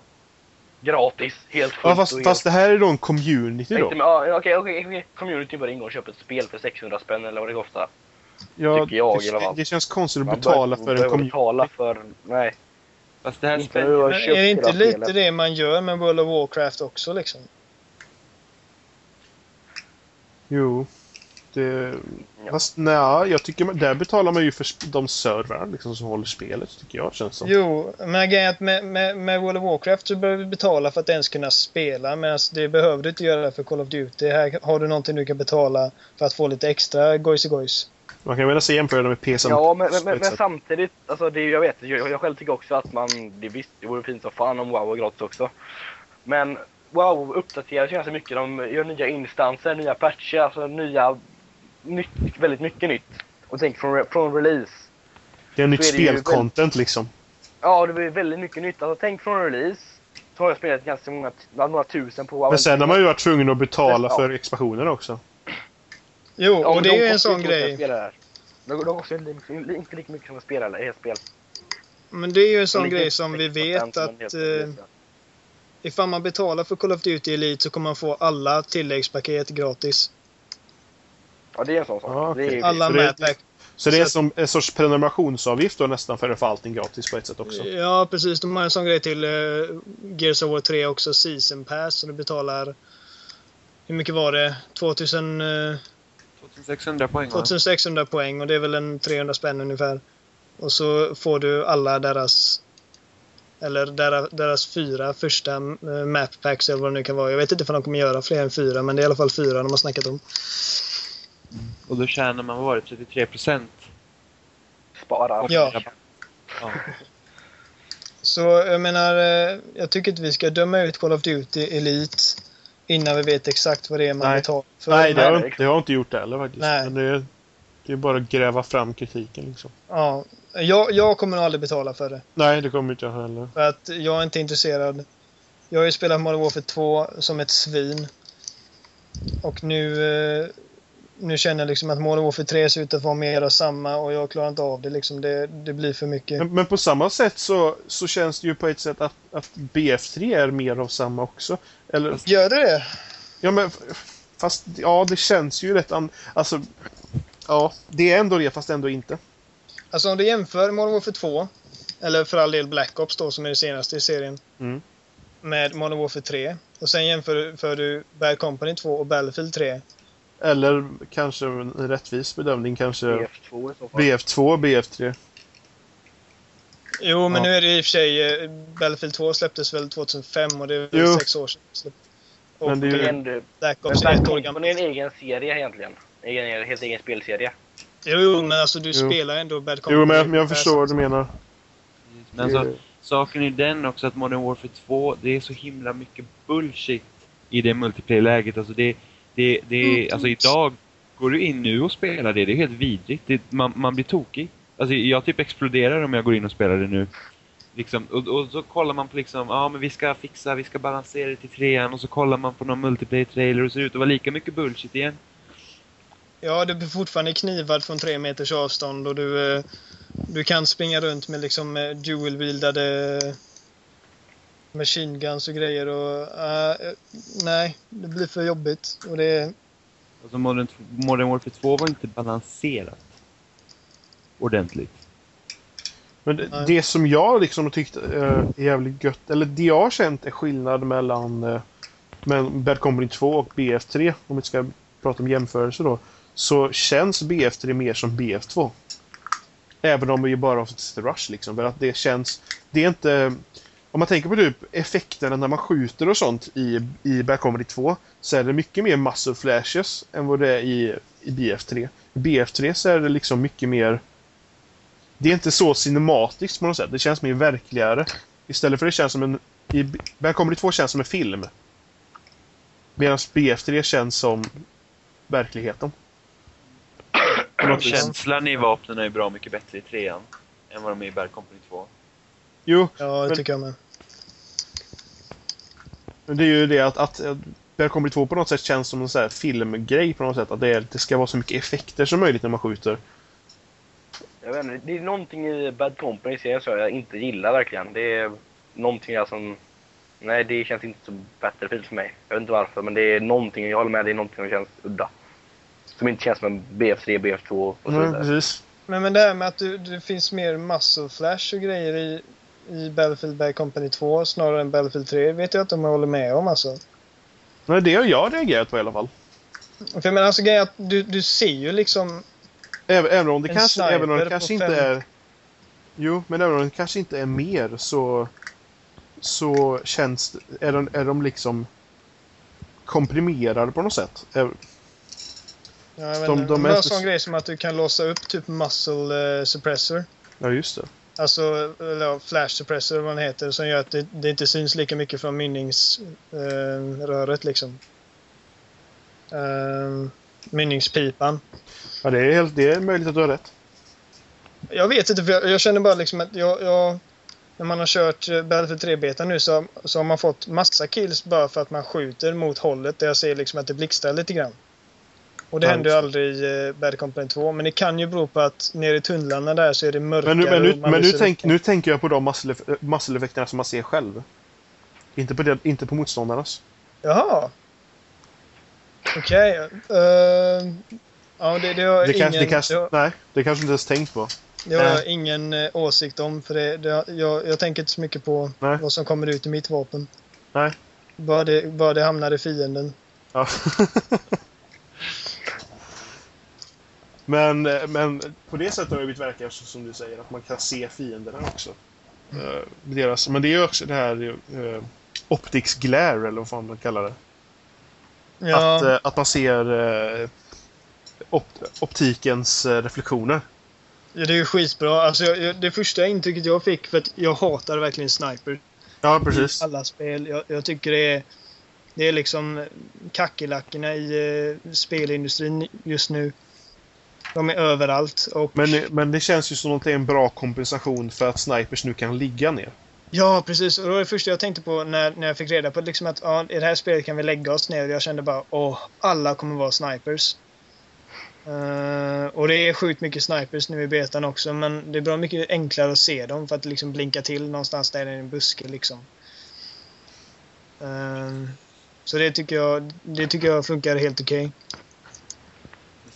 Gratis, helt fullt Ja, fast, och fast helt... det här är då en community då. Okej, okej, okej. Community bör ingå och köpa ett spel för 600 spänn eller vad det kostar. Ja, tycker jag i alla det, fall. det känns konstigt att Man betala bör- för en community. betala för... Nej. Fast det här Inte Men är det inte lite spelet. det man gör med World of Warcraft också liksom? Jo. Det... Ja. Fast nej, jag tycker man, där betalar man ju för de servrarna liksom, som håller spelet, tycker jag känns som. Jo, men grejen är att med, med, med World of Warcraft så behöver du betala för att ens kunna spela. Men det behöver du inte göra för Call of Duty. Här har du någonting du kan betala för att få lite extra gojs Man kan väl se jämföra det med PC Ja, men, men, men, men samtidigt, alltså det, jag vet, jag, jag själv tycker också att man, det visst, det vore fint som fan om WoW var gratis också. Men WoW uppdateras ju ganska mycket, de gör nya instanser, nya patcher, alltså nya, nytt, väldigt mycket nytt. Och tänk från, från release. Det är nytt spelcontent liksom. Ja, det blir väldigt mycket nytt. Alltså tänk från release, så har jag spelat ganska många, några tusen på. Men sen har man ju varit tvungen att betala Ja. för expansioner också. Jo, Ja, och det de är ju en sån grej. mycket. De, de kostar inte, inte lika mycket som att spela ett spel. Men det är ju en sån grej som vi 6% vet att eh, ifall man betalar för Call of Duty Elite så kommer man få alla tilläggspaket gratis. Ja, det är en sån sak. Det är, Alla Så det- mappack. Så det är som en sorts prenumerationsavgift då nästan för att få allting gratis på ett sätt också. Ja, precis. De har en sån grej till uh, Gears of War 3 också, Season Pass. Så du betalar... Hur mycket var det? 2000... eh, 2600 poäng va? 2600 poäng och det är väl en 300 spänn ungefär. Och så får du alla deras eller deras, deras fyra första eh, map packs eller vad det nu kan vara. Jag vet inte om de kommer göra fler än fyra men det är i alla fall fyra de har snackat om. Och då tjänar man, vad var det, 33 procent? Spara. Ja. Ja. Så jag menar, eh, jag tycker inte vi ska döma ut Call of Duty Elite innan vi vet exakt vad det är man Nej. betalar för. Nej, det Nej, har, det- inte- det har jag inte gjort det heller faktiskt. Nej. Men det, är- det är bara att gräva fram kritiken liksom. Ja, jag, jag kommer nog aldrig betala för det. Nej, det kommer inte jag heller. För att jag är inte intresserad. Jag har ju spelat Modern Warfare 2 som ett svin. Och nu, eh, nu känner jag liksom att Modern Warfare 3 ser ut att vara mer av samma och jag klarar inte av det. Liksom. Det, det blir för mycket. Men, men på samma sätt så, så känns det ju på ett sätt att, att BF3 är mer av samma också. Eller, Gör det det? ja men fast ja, det känns ju rätt an, Alltså, ja, det är ändå det fast ändå inte. Alltså om du jämför Modern Warfare 2, eller för all del Black Ops då som är det senaste i serien, Mm. med Modern Warfare 3. Och sen jämför för du Bad Company 2 och Battlefield 3. Eller kanske en rättvis bedömning kanske BF2 i så fall. BF2 och BF3. Jo, men Ja. nu är det i och för sig... eh, Battlefield 2 släpptes väl 2005 och det är väl Jo. sex år sedan. Och Men det är ju- är ändå- Black Men Ops är Bad ett år Company gammalt. är en egen serie egentligen. Egen, helt egen spelserie. Jo, jo, men alltså du Jo. spelar ändå Bad Company. Jo, men jag, men jag förstår vad du menar. Men alltså, saken är den också att Modern Warfare 2, det är så himla mycket bullshit i det multiplayer-läget. Alltså det, det, det, alltså idag, går du in nu och spelar det, det är helt vidrigt. Det, man, man blir tokig. Alltså jag typ exploderar om jag går in och spelar det nu. Liksom, och, och så kollar man på liksom, ja men vi ska fixa, vi ska balansera det till trean och så kollar man på någon multiplayer-trailer och så ser ut att vara lika mycket bullshit igen. Ja, du blir fortfarande knivad från tre meters avstånd och du, eh, du kan springa runt med liksom eh, dual-wieldade machine guns och grejer och... eh, nej, det blir för jobbigt. Och det... Alltså Modern, Modern Warfare 2 var inte balanserat. Ordentligt. Men det, det som jag liksom tyckte eh, är jävligt gött, eller det jag har känt är skillnad mellan eh, men Bad Company 2 och BF3, om vi ska prata om jämförelse då, så känns BF3 mer som BF2. Även om vi bara har fått sitta Rush liksom, för att det känns... Det är inte... Om man tänker på typ effekterna när man skjuter och sånt i, i Bad Comedy 2 så är det mycket mer muscle flashes än vad det är i, i BF3. I BF3 så är det liksom mycket mer det är inte så cinematiskt på något sätt. Det känns mer verkligare. Istället för det känns som en... I Bad Comedy 2 känns som en film. Medan BF3 känns som verkligheten. Känslan i vapnen är ju bra mycket bättre i trean än vad de är i Bad Company 2. Jo, Ja, det Men- tycker jag med. men det är ju det att, att eh, Bad Comedy 2 på något sätt känns som en sån här filmgrej på något sätt. Att det, är, det ska vara så mycket effekter som möjligt när man skjuter. Jag vet inte, det är någonting i Bad Company serien som jag inte gillar verkligen. Det är någonting jag som... Nej, det känns inte så Battlefield för mig. Jag vet inte varför, men det är någonting, jag håller med, det är någonting som känns udda. Som inte känns som en BF3, BF2 och så Mm, vidare. precis. Men, men det här med att du, det finns mer muscle flash och grejer i, i Battlefield Bad Company 2 snarare än Battlefield 3 vet jag om jag håller med om alltså. Nej, det har jag reagerat på i alla fall. För jag menar alltså grejen att du, du ser ju liksom Även, även om det kanske, även om det kanske inte fem- är... Jo, men även om det kanske inte är mer så... Så känns är de, är de liksom komprimerade på något sätt. Ä- Ja, jag vet De- inte. de det är var en så- sån grej som att du kan låsa upp typ muscle eh, suppressor. Ja, just det. Alltså flash suppressor eller vad den heter som gör att det, det inte syns lika mycket från mynningsröret eh, liksom. Eh, mynningspipan. Ja, det är, helt, det är möjligt att du har rätt. Jag vet inte, för jag, jag känner bara liksom att jag, jag när man har kört eh, Battlefield 3-betan nu så, så har man fått massa kills bara för att man skjuter mot hållet där jag ser liksom att det blixtrar lite grann. Och det Ja, händer ju aldrig i eh, Bad Company 2. Men det kan ju bero på att nere i tunnlarna där så är det mörkare. Men nu, men nu, men nu, tänk, nu tänker jag på de muscle-effekterna som man ser själv. Inte på, det, inte på motståndarnas. Jaha. Okej. eh, ja, det, det har Det ingen, kanske, det kanske, det har, nej, det kanske inte ens tänkt på. det har jag ingen eh, åsikt om. För det, det, jag, jag tänker inte så mycket på Nej. vad som kommer ut i mitt vapen. Nej. Bara det, bara det hamnar i fienden. Ja. Men, eh, men på det sättet har det blivit verka så som du säger, att man kan se fienderna också. Eh, deras, men det är ju också det här uh, optics glare, eller vad fan man kallar det. Ja, Att, eh, att man ser uh, op optikens reflektioner. ja, det är ju skitbra. Alltså, jag, det första intrycket jag fick, för att jag hatar verkligen sniper. Ja, precis. i alla spel. Jag, jag tycker det är, det är liksom kackerlackorna i spelindustrin just nu. De är överallt. Och, Men, men det känns ju som att det är en bra kompensation för att snipers nu kan ligga ner. Ja, precis. Och det var det första jag tänkte på när, när jag fick reda på liksom att ja, i det här spelet kan vi lägga oss ner. Jag kände bara åh, alla kommer vara snipers. Eh, och det är sjukt mycket snipers nu i betan också, men det är bra mycket enklare att se dem för att liksom blinka till någonstans där i en buske liksom. Eh, så det tycker jag, det tycker jag funkar helt okej. Men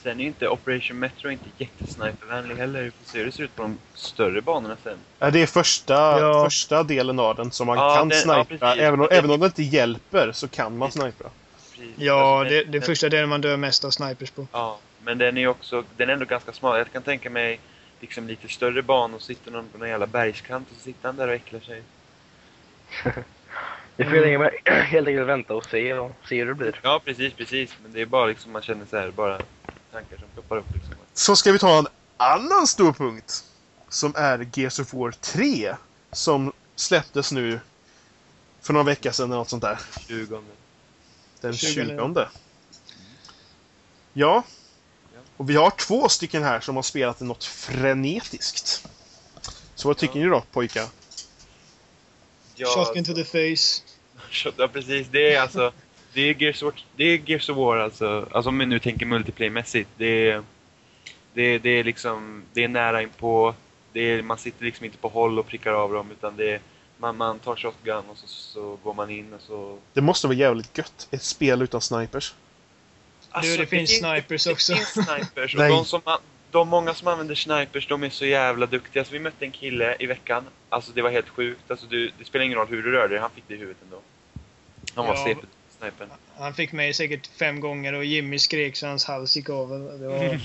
sen är inte Operation Metro inte jättesnipervänlig heller. Vi får se hur det ser ut på de större banorna sen. Ja, Det är första, Ja. första delen av den som man Ja, kan det- ja, snipra. även, om, Det- även om det inte hjälper så kan man snipra. Precis. Ja, Alltså, det, det första delen man dör mest av snipers på. Ja, men den är också, den är ändå ganska smal. Jag kan tänka mig liksom lite större banor och sitter någon på någon jävla bergskant och så sitter han där och äcklar sig. Vi får enkelt, helt enkelt vänta och se, och se hur det blir. Ja, precis, precis. Men det är bara liksom, man känner så här, bara tankar som ploppar upp liksom. Så ska vi ta en annan stor punkt. Som är Gears of War 3. Som släpptes nu för några veckor sedan eller något sånt där. 20. Den 20. 20. Ja. Och vi har två stycken här som har spelat något frenetiskt. Så vad tycker Ja. ni då pojkar? Ja, Shotgun to the face. Shot, ja, precis. Det är alltså... Det är Gears of War, det är Gears of War alltså. Alltså om vi nu tänker multiplayer-mässigt. Det är, det, är- det är liksom... Det är nära inpå. Det är, man sitter liksom inte på håll och prickar av dem utan det är... Man, man tar shotgun och så, så går man in och så... Det måste vara jävligt gött. Ett spel utan snipers. Du, det finns snipers också. Alltså, Det finns snipers. och de, som, de många som använder snipers, de är så jävla duktiga. Alltså, vi mötte en kille i veckan. Alltså det var helt sjukt. Alltså, du, det spelar ingen roll hur du rör dig, han fick det i huvudet ändå. Han var Ja. CP snipern. Han fick mig säkert fem gånger och Jimmy skrek så hans hals gick av. Det var...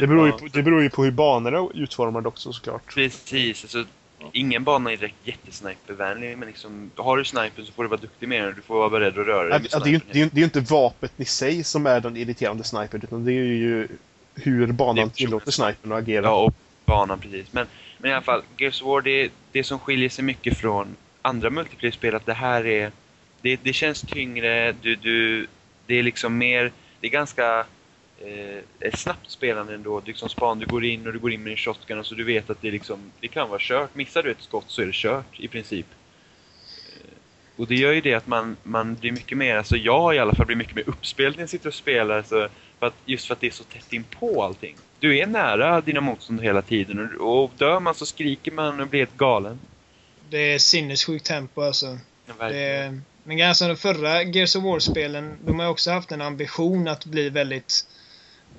Det beror, ju på, det beror ju på hur banorna är utformade också såklart. Precis. Alltså, ingen bana är direkt jättesnipervänlig, men liksom, har du sniper så får du vara duktig med den. Du får vara beredd att röra dig Ja, med det, är ju, det, är ju, det är ju inte vapnet i sig som är den irriterande snipern utan det är ju hur banan tillåter snipern att agera. Ja, och banan precis. Men, men i alla fall, Gears of War, det, det som skiljer sig mycket från andra multiplayer-spel att det här är... Det, det känns tyngre, du, du, det är liksom mer... Det är ganska eh, snabbt spelande ändå. Är liksom span, du går in och du går in med din shotgun och så du vet att det, liksom, det kan vara kört. Missar du ett skott så är det kört i princip. Eh, Och det gör ju det att man, man blir mycket mer, alltså jag i alla fall blir mycket mer uppspelt när jag sitter och spelar. Så för att, just för att det är så tätt in på allting. Du är nära dina motståndare hela tiden och, och dör man så skriker man och blir helt galen. Det är sinnessjukt tempo alltså. Ja, Det. Men ganska de förra Gears of War-spelen, de har ju också haft en ambition att bli väldigt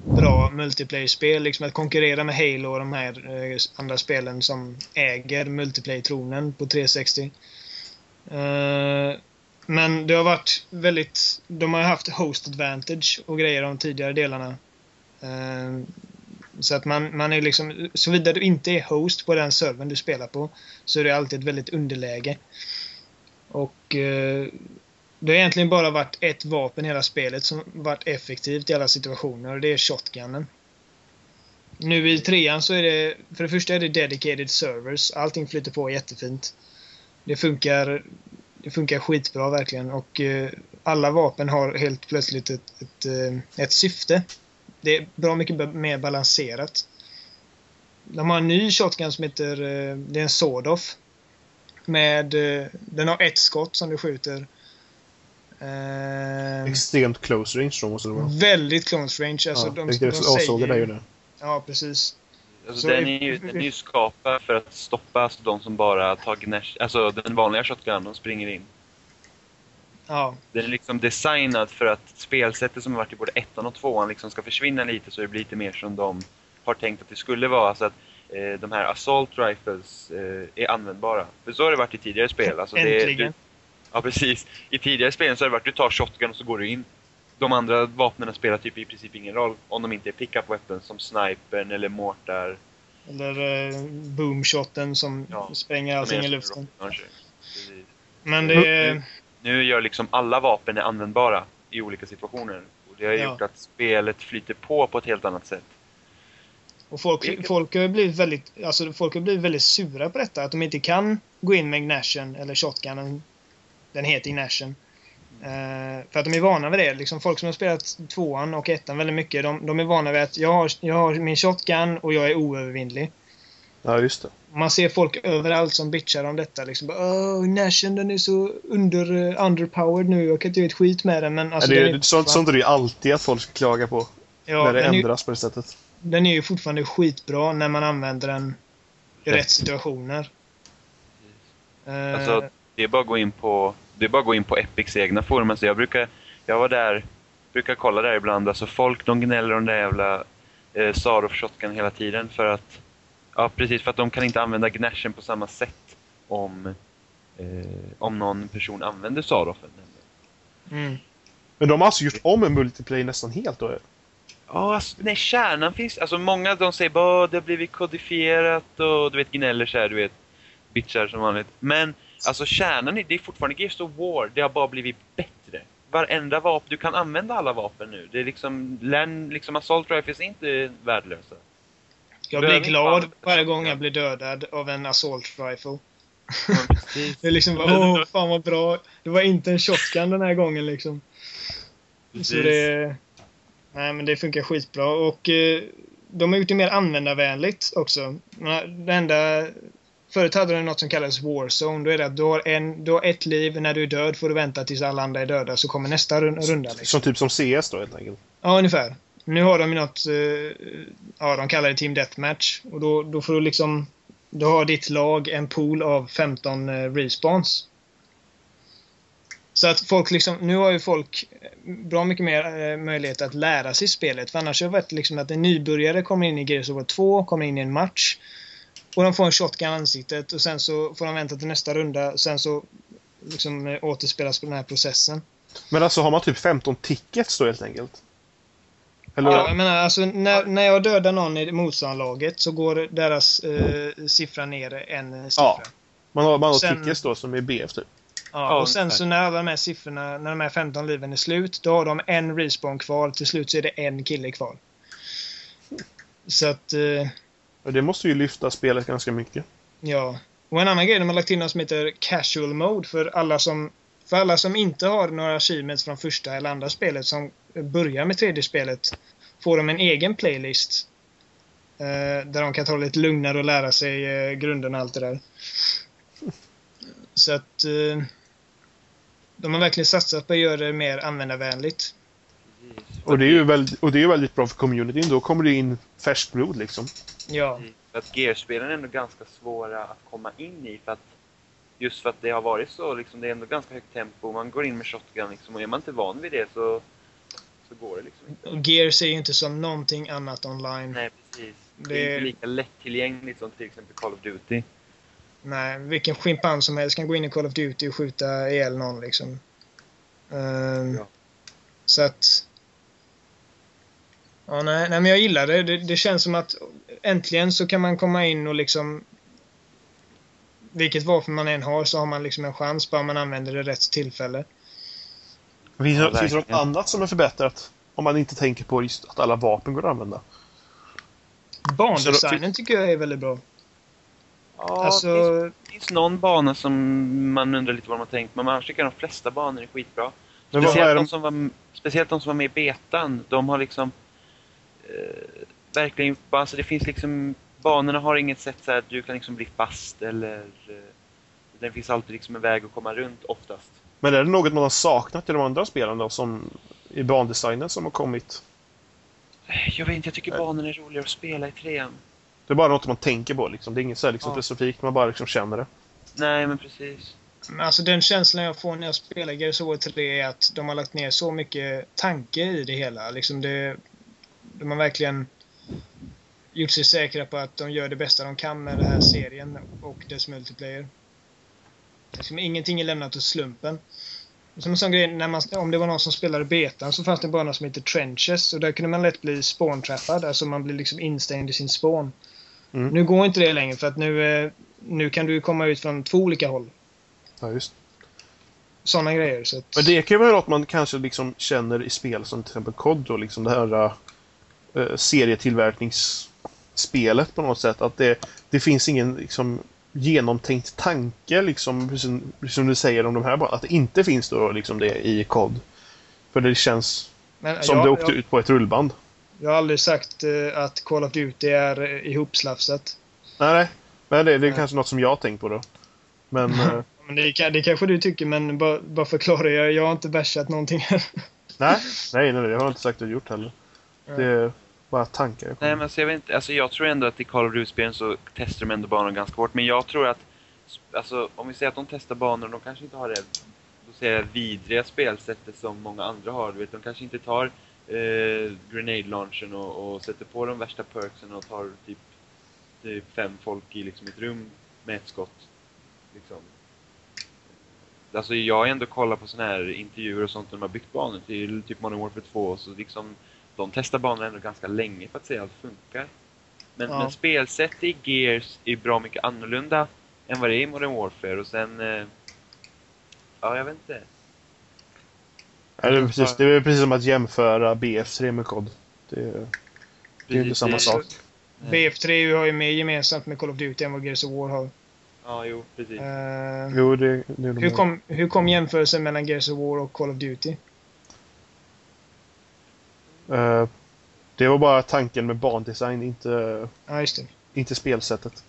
bra multiplayer-spel. Liksom att konkurrera med Halo och de här eh, andra spelen som äger multiplayer-tronen på 360. Eh, men det har varit väldigt... De har haft host advantage och grejer de tidigare delarna. Eh, så att man, man är liksom... Såvida du inte är host på den servern du spelar på så är det alltid ett väldigt underläge. Och eh, det har egentligen bara varit ett vapen i hela spelet som varit effektivt i alla situationer och det är shotgunnen. Nu i trean så är det, för det första är det dedicated servers. Allting flyter på jättefint. Det funkar, det funkar skitbra verkligen och eh, alla vapen har helt plötsligt ett, ett, eh, ett syfte. Det är bra mycket mer balanserat. De har en ny shotgun som heter, eh, det är en Sordoff. Med, eh, den har ett skott som du skjuter. Eh, Extremt close range då måste det vara. väldigt close range. Alltså, ja, de, de, tänkte avsåga det ju säger, det. Ja, precis. Alltså, så den, är ju, den är ju skapad för att stoppa alltså, de som bara tar gnärs, alltså den vanliga shotgunnen och springer in. Ja, Den är liksom designad för att spelsättet som har varit i både ettan och tvåan liksom ska försvinna lite så det blir lite mer som de har tänkt att det skulle vara. Alltså att eh, de här assault rifles eh, är användbara. För så har det varit i tidigare spel. Alltså det, äntligen. du, ja precis. I tidigare spel så har det varit du tar shotgun och så går du in. de andra vapnen spelar typ i princip ingen roll om de inte är pick-up weapons som snipern eller mortar. Eller eh, boomshoten som Ja, spränger allting i luften. Men det är... Nu gör liksom alla vapen är användbara i olika situationer. Och det har Ja. gjort att spelet flyter på på ett helt annat sätt. Och folk, folk, har blivit väldigt, alltså folk har blivit väldigt sura på detta. Att de inte kan gå in med Ignation eller Shotgunen. Den heter Ignation. Eh, för att de är vana vid det. Liksom folk som har spelat tvåan och ettan väldigt mycket, de, de är vana vid att jag har, jag har min Shotgun och jag är oövervinnlig. Ja, just det. Man ser folk överallt som bitchar om detta. Liksom Åh, Nation den är så under, underpowered nu. Jag kan inte göra ett skit med den. Men alltså, ja, det, den, är är, sånt, sånt är det ju alltid att folk klagar på. ja, när det är, ju- ändras på det sättet. Den är ju fortfarande skitbra när man använder den i Rätt. rätt situationer. Eh, Alltså, det är bara att gå in på, det är bara att gå in på Epics egna forum. Alltså, jag brukar, jag var där, brukar kolla där ibland. Alltså folk, de gnäller om den där jävla eh, Sarov shotgun hela tiden för att, ja precis, för att de kan inte använda Gnashen på samma sätt om, eh, om någon person använder Sarofen. mm. Men de har alltså gjort om en multiplayer nästan helt då? Ja, alltså, nej, kärnan finns... Alltså många de säger bara det har blivit kodifierat och du vet gnäller så här, du vet, bitchar som vanligt. Men alltså kärnan, är- det är fortfarande Gears of War, det har bara blivit bättre. Varenda vapen, du kan använda alla vapen nu. Det är liksom, län, liksom assault rifles är inte värdelösa. Jag blir glad varje gång jag blir dödad av en assault rifle. Precis, Det är liksom bara, åh, fan vad bra. Det var inte en shotgun den här gången liksom. Så precis. det... Nej, men det funkar skitbra. Och eh, de har gjort det mer användarvänligt också. Det enda... Förut hade de något som kallades Warzone. Då är det att du har, en, du har ett liv. När du är död får du vänta tills alla andra är döda. Så kommer nästa run- runda. Liksom. Som typ som CS då helt enkelt. Ja, ungefär. Nu har de ju något, eh, ja de kallar det Team Deathmatch. Och då, då får du liksom, då har ditt lag en pool av 15 eh, respawns. Så att folk liksom, nu har ju folk bra mycket mer eh, möjlighet att lära sig spelet. För annars har det varit liksom att en nybörjare kommer in i Gears of War 2, kommer in i en match. Och de får en shotgun i ansiktet och sen så får de vänta till nästa runda. Sen så liksom eh, återspelas på den här processen. Men alltså har man typ 15 tickets då helt enkelt? Eller? Ja, jag menar alltså när, när jag dödar någon i motståndarlaget så går deras eh, siffra ner en siffra. Ja. Man har, man har Sen- tickets då som är BF typ? Ja, och sen så när alla de här siffrorna, när de här 15 liven är slut, då har de en respawn kvar. Till slut så är det en kille kvar. Så att, eh, Och det måste ju lyfta spelet ganska mycket. ja. Och en annan grej de har lagt till något som heter casual mode för alla som för alla som inte har några achievements från första eller andra spelet som börjar med tredje spelet får de en egen playlist. Eh, där de kan ta det lite lugnare och lära sig eh, grunderna och allt det där. Så att eh, de har verkligen satsat på att göra det mer användarvänligt. Precis. Och det är ju väldigt, och det är väldigt bra för communityn. Då kommer det in färskt blod liksom. Ja. För att Gears-spelen är ändå ganska svåra att komma in i för att just för att det har varit så liksom, det är ändå ganska högt tempo, man går in med shotgun liksom och är man inte van vid det så, så går det liksom inte. Och Gears är ju inte som någonting annat online. Nej precis. Det Det- är inte lika lättillgängligt som till exempel Call of Duty. Nej, vilken schimpans som helst kan gå in i Call of Duty och skjuta ihjäl någon liksom. Ehm, Ja. Så att... Ja, nej, nej, men jag gillar det. det. Det känns som att äntligen så kan man komma in och liksom... Vilket vapen man än har så har man liksom en chans bara man använder det rätt tillfälle. Finns, Ja, det- finns det något annat som är förbättrat? Om man inte tänker på just att alla vapen går att använda. Bandesignen tycker jag är väldigt bra. Ja, Alltså, det finns, någon bana som man undrar lite vad de har tänkt, men annars tycker jag de flesta banor är skitbra. Men Speciellt, är de de? som var, speciellt de som var med i betan, de har liksom eh, verkligen, alltså det finns liksom, banorna har inget sätt så att du kan liksom bli fast eller eh, det finns alltid liksom en väg att komma runt oftast. Men är det något man har saknat i de andra spelen då? Som i bandesignen som har kommit? Jag vet inte, jag tycker banorna är roligare att spela i trean. Det är bara något man tänker på liksom. Det är inget så här liksom Ja. specifikt, man bara liksom känner det. Nej, men precis. Men Alltså den känslan jag får när jag spelar Gears of War 3 är att de har lagt ner så mycket tanke i det hela. Liksom det, de har verkligen gjort sig säkra på att de gör det bästa de kan med den här serien och dess multiplayer. Liksom ingenting är lämnat åt slumpen. Som en sån grej, när man, om det var någon som spelade betan så fanns det en bana som heter Trenches och där kunde man lätt bli spåntrappad. Alltså man blir liksom instängd i sin spån. Mm. Nu går inte det längre för att nu, eh, nu kan du komma ut från två olika håll. Ja, just. Sådana grejer. Så att, Men det kan ju vara något man kanske liksom känner i spel som till exempel COD och liksom det här uh, serietillverkningsspelet på något sätt. Att det, det finns ingen liksom genomtänkt tanke liksom, precis precis som du säger om de här bara, Att det inte finns då liksom det i COD. För det känns men som jag, det åkte jag, ut på ett rullband. Jag har aldrig sagt eh, att Call of Duty är eh, ihopslafsat. Nej, nej. Men det, det är kanske något som jag har tänkt på då. Men eh, Men det, det kanske du tycker, men bara, bara förklara. Jag, jag har inte bashat någonting här. nej, nej, nej, det har jag inte sagt att jag gjort heller. Det är bara tankar jag Nej, men alltså, jag, vet inte, alltså, jag tror ändå att i Call of Duty-spelen så testar de ändå banorna ganska hårt. Men jag tror att, alltså, om vi säger att de testar banor, de kanske inte har det då säger jag, vidriga spelsättet som många andra har. Du vet, de kanske inte tar eh, grenade launchen och, och sätter på de värsta perksen och tar typ, typ fem folk i liksom, ett rum med ett skott. Liksom. Alltså jag har ändå kollat på såna här intervjuer och sånt när de har byggt banor till typ Modern Warfare 2 och så liksom de testar banorna ändå ganska länge för att se att allt funkar. Men, Ja. men spelsätt i Gears är bra mycket annorlunda än vad det är i Modern Warfare och sen... Eh, ja, jag vet inte. Ja, det, är precis, det är precis som att jämföra BF3 med COD. Det, är- det är inte Precis, samma sak. Nej. BF3 har ju mer gemensamt med Call of Duty än vad Gears of War har. Ja, jo, precis. Eh, Jo, det, det är de hur, kom, hur kom jämförelsen mellan Gears of War och Call of Duty? Eh, det var bara tanken med bandesign, inte, Ja, just det. inte spelsättet.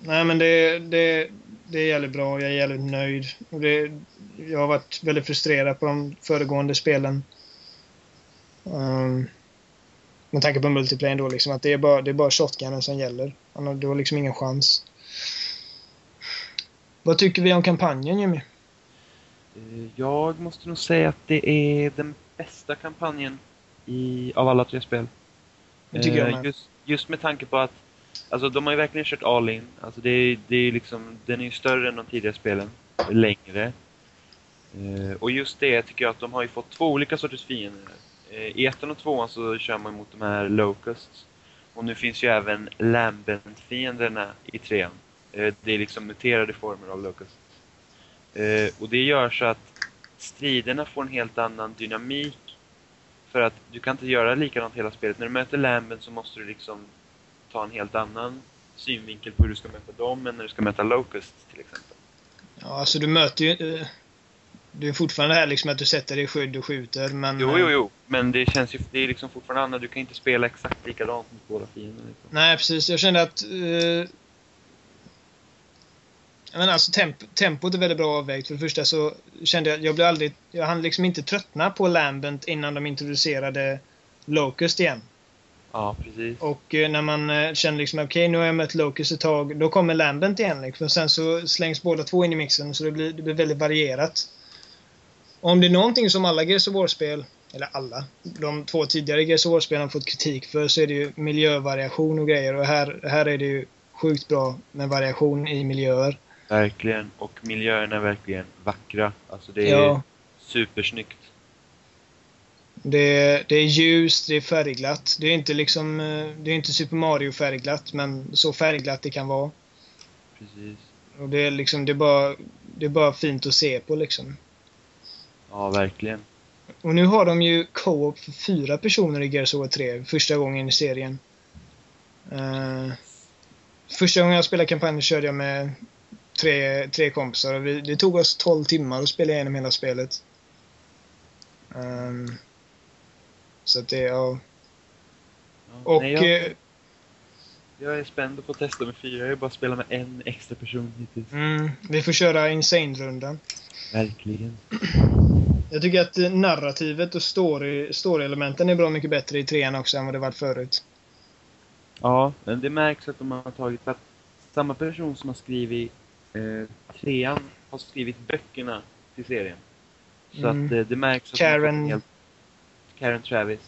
Nej, men det, det, det är jävligt bra. Jag är jävligt nöjd. Och det, jag har varit väldigt frustrerad på de föregående spelen. Um, med tanke på multiplayer då, liksom, att det är bara, det är bara shotgunen som gäller. Du har liksom ingen chans. Vad tycker vi om kampanjen, Jimmy? Eh, Jag måste nog säga att det är den bästa kampanjen i, av alla tre spel. Det tycker Eh, just, just med tanke på att alltså, de har ju verkligen kört all in. Alltså, det är, det är liksom, den är ju större än de tidigare spelen. Längre. Eh, och just det tycker jag att de har ju fått två olika sorters fiender. Eh, I ettan och tvåan så kör man mot de här Locusts. Och nu finns ju även Lambent-fienderna i trean. Eh, det är liksom muterade former av Locusts. Eh, och det gör så att striderna får en helt annan dynamik. För att du kan inte göra likadant hela spelet. När du möter Lambent så måste du liksom ta en helt annan synvinkel på hur du ska möta dem än när du ska möta Locust till exempel. Ja, alltså du möter ju... eh, Det är fortfarande här liksom att du sätter dig i skydd och skjuter, men... Jo, eh, jo, jo. Men det känns ju, det är liksom fortfarande annorlunda. Du kan inte spela exakt likadant mot båda fienderna. Liksom. Nej, precis. Jag kände att... Eh, jag menar, alltså, temp tempot är väldigt bra avvägt. För det första så kände jag jag blev aldrig... Jag hann liksom inte tröttna på Lambent innan de introducerade Locust igen. Ja, precis. Och eh, när man eh, kände liksom okej, nu har jag mött Locust ett tag. Då kommer Lambent igen. Liksom. Sen så slängs båda två in i mixen, så det blir, det blir väldigt varierat. Och om det är någonting som alla Gears of War-spel, eller alla, de två tidigare Gears of War-spelen har fått kritik för, så är det ju miljövariation och grejer. Och här, här är det ju sjukt bra med variation i miljöer. Verkligen. Och miljöerna är verkligen vackra. Alltså det är Ja. supersnyggt. Det är, det är ljust, det är färgglatt. Det är inte liksom, eh, det är inte Super Mario färgglatt, men så färgglatt det kan vara. Precis. Och det är liksom, det är bara, det är bara fint att se på liksom. Ja, verkligen. Och nu har de ju co-op för fyra personer i Gears of War 3, första gången i serien. Eh, första gången jag spelade kampanjen körde jag med tre, tre kompisar. och Vi, det tog oss 12 timmar att spela igenom hela spelet. Ehm, så att det, ja. Ja, Och nej, jag, eh, jag är spänd på att testa med fyra. Jag har bara spelat med en extra person hittills. mm, vi får köra Insane-rundan. Verkligen. Jag tycker att eh, narrativet och story, story-elementen är bra mycket bättre i trean också än vad det varit förut. Ja, men det märks att de har tagit... Att samma person som har skrivit eh, trean har skrivit böckerna till serien. Så Mm. att eh, det märks att de har Karen. helt... Karen Travis.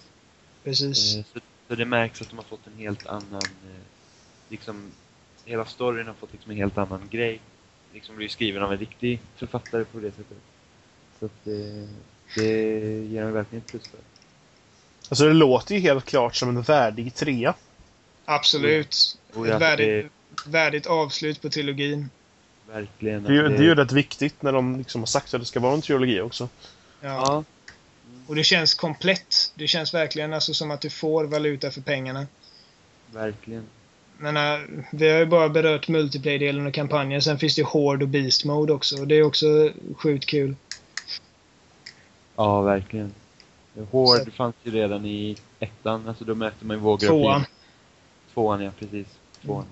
Precis. Eh, så, så det märks att de har fått en helt annan... Eh, liksom, hela storyn har fått liksom en helt annan grej. Liksom blir skriven av en riktig författare på det sättet. Så att det, det ger mig verkligen ett plus för. Alltså det låter ju helt klart som en värdig trea. Absolut. Jag- Ett värdigt, värdigt avslut på trilogin. Verkligen. Det är, ju- att det är ju rätt viktigt när de liksom har sagt att det ska vara en trilogi också. Ja. Och det känns komplett. Det känns verkligen alltså som att du får valuta för pengarna. verkligen. Men äh, vi har ju bara berört multiplayer-delen och kampanjen. Sen finns det ju Horde och Beast Mode också. Och det är också sjukt kul. Ja, verkligen. Hård Så- fanns ju redan i ettan, alltså då möter man ju vågor Tvåan. Tvåan, ja precis. Tvåan.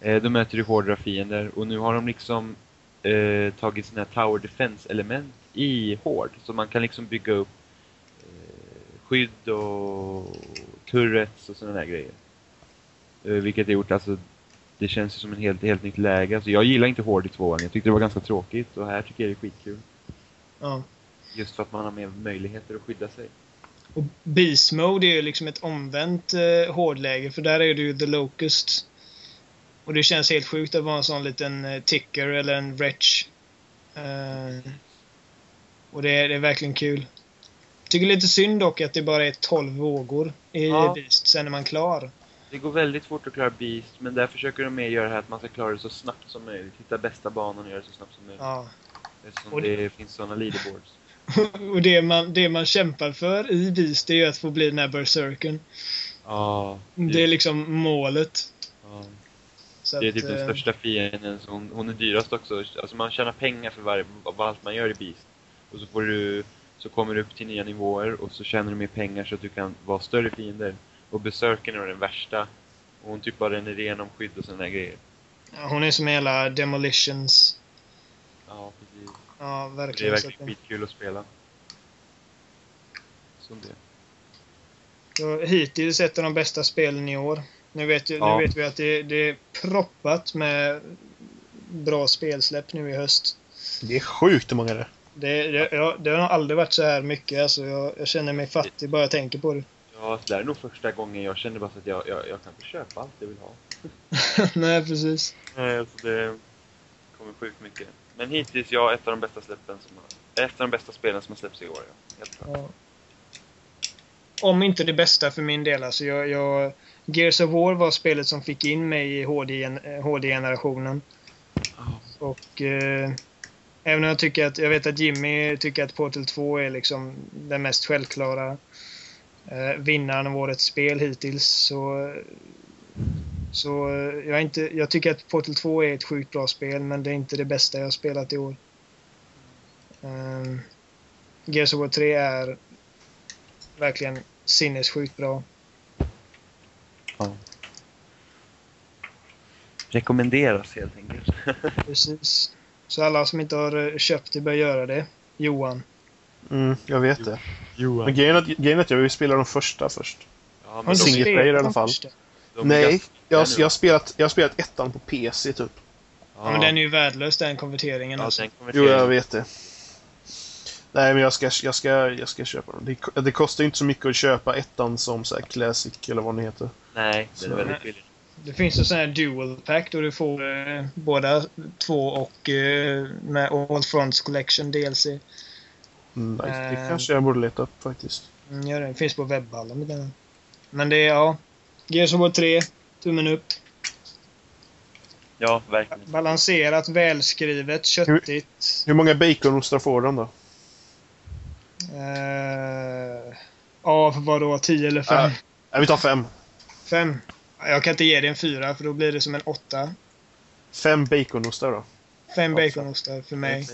Eh, då möter du hårdare fiender och nu har de liksom eh, tagit här tower defense-element i hård. Så man kan liksom bygga upp skydd och turrets och sådana där grejer. Eh, vilket har gjort, alltså, det känns som en helt, helt nytt läge. Alltså, jag gillar inte hård i tvåan, jag tyckte det var ganska tråkigt och här tycker jag det är skitkul. Ja. Just för att man har mer möjligheter att skydda sig. Och Beast Mode är ju liksom ett omvänt eh, hårdläge. För där är det ju The Locust. Och det känns helt sjukt att vara en sån liten eh, ticker eller en wretch. Eh, och det är, det är verkligen kul. Tycker lite synd dock att det bara är 12 vågor i Ja. Beast. Sen är man klar. Det går väldigt fort att klara Beast, men där försöker de mer göra det här att man ska klara det så snabbt som möjligt. Hitta bästa banan och göra det så snabbt som möjligt. Ja. Eftersom Och det... det- finns sådana leaderboards. och det man, det man kämpar för i Beast det är ju att få bli den här berserkern. Ja, Det är liksom målet. ja. Så det är att, typ den eh, största fienden, så hon, hon är dyrast också. Alltså man tjänar pengar för varje, vad allt man gör i Beast. Och så får du, så kommer du upp till nya nivåer och så tjänar du mer pengar så att du kan vara större fiender. Och Berserkern är den värsta. Och hon typ bara ränner igenom skydd och sådana grejer. ja, Hon är som hela demolitions. Ja, precis. Ja, Det är verkligen. Verkligen skitkul att spela. Som det. så hittills ett av de bästa spelen i år. Nu vet, Ja. nu vet vi att det, det är proppat med bra spelsläpp nu i höst. Det är sjukt hur många det är. Det, det, ja, det har aldrig varit så här mycket. Alltså, jag, jag känner mig fattig bara jag tänker på det. Ja, det här är nog första gången jag känner bara så att jag, jag, jag kan inte köpa allt jag vill ha. Nej, precis. Nej, alltså det kommer sjukt mycket. Men hittills, ja, ett av de bästa släppen som har... Ett av de bästa spelen som har släppts i år, ja. Helt klart. Ja. Om inte det bästa för min del. Alltså jag, jag, Gears of War var spelet som fick in mig i HD-gen- eh, HD-generationen. Ja. Och eh, även om jag tycker att, jag vet att Jimmy tycker att Portal 2 är liksom den mest självklara eh, vinnaren av årets spel hittills så så eh, jag, inte, jag tycker att Portal 2 är ett sjukt bra spel men det är inte det bästa jag spelat i år. Um, Gears of War 3 är verkligen sinnessjukt bra. ja. Rekommenderas helt enkelt. Precis. Så alla som inte har eh, köpt det bör göra det. Johan. Mm, jag vet det. Johan. Men grejen är, att, grejen är att jag vill spela de första först. Ja, men Single player i alla fall. Nej, jag, jag, har spelat, jag har spelat ettan på PC typ. Ja, men den är ju värdelös den konverteringen Ja, alltså. den Jo, konverteringen. jag vet det. Nej, men jag ska, jag ska, jag ska köpa den. Det, det kostar ju inte så mycket att köpa ettan som så här Classic eller vad den heter. Nej, den är Så- väldigt billig. Det finns en sån här dual pack då du får eh, båda två och eh, med All Fronts Collection DLC. Mm, nej, det Eh. kanske jag borde leta upp faktiskt. Mm, ja, det finns på webbhallen. med den. Men det är, ja. Gears of War 3, tummen upp. Ja, verkligen. Balanserat, välskrivet, köttigt. Hur många baconostar får den då? Eh, av vadå? 10 eller 5? Äh. Nej, vi tar fem. 5. Jag kan inte ge det en 4 för då blir det som en 8. Fem baconostar då. 5 Ja, baconostar för mig.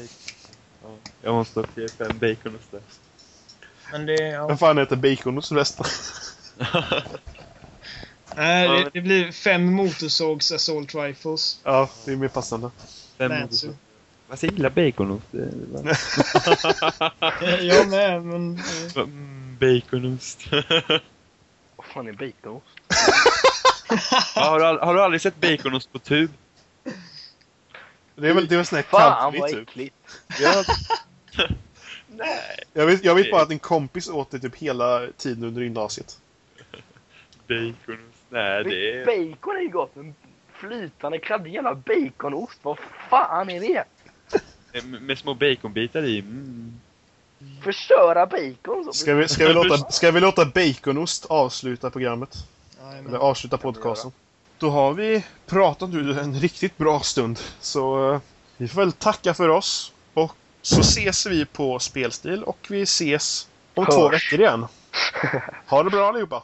Ja, jag måste ha fler fem baconostar. Men det, ja. Vem fan heter baconost resten? Nej, Ja, det, det blir 5 motorsågs assault rifles. ja, det är mer passande. Fem motorsågar. Vad jag gillar baconost. Bara- Jag med, men... eh, Mm, baconost. Vad fan är baconost? Ja, har, du, har du aldrig sett baconost på tub? Det är väl, det är väl sån här Fan vad typ. äckligt. Ja. Nej. Jag vet, jag vet bara att en kompis åt det typ hela tiden under gymnasiet. Baconost. Nej, det är... Bacon är ju gott, men flytande kladdig jävla baconost, vad fan är det? Med, med små baconbitar i. Mm. Förstöra bacon så. Ska vi, ska vi, låta, ska vi låta Baconost avsluta programmet? Eller avsluta podcasten? Då har vi pratat nu en riktigt bra stund. Så eh, vi får väl tacka för oss. Och så ses vi på Spelstil och vi ses om två Hörs. veckor igen. Ha det bra allihopa!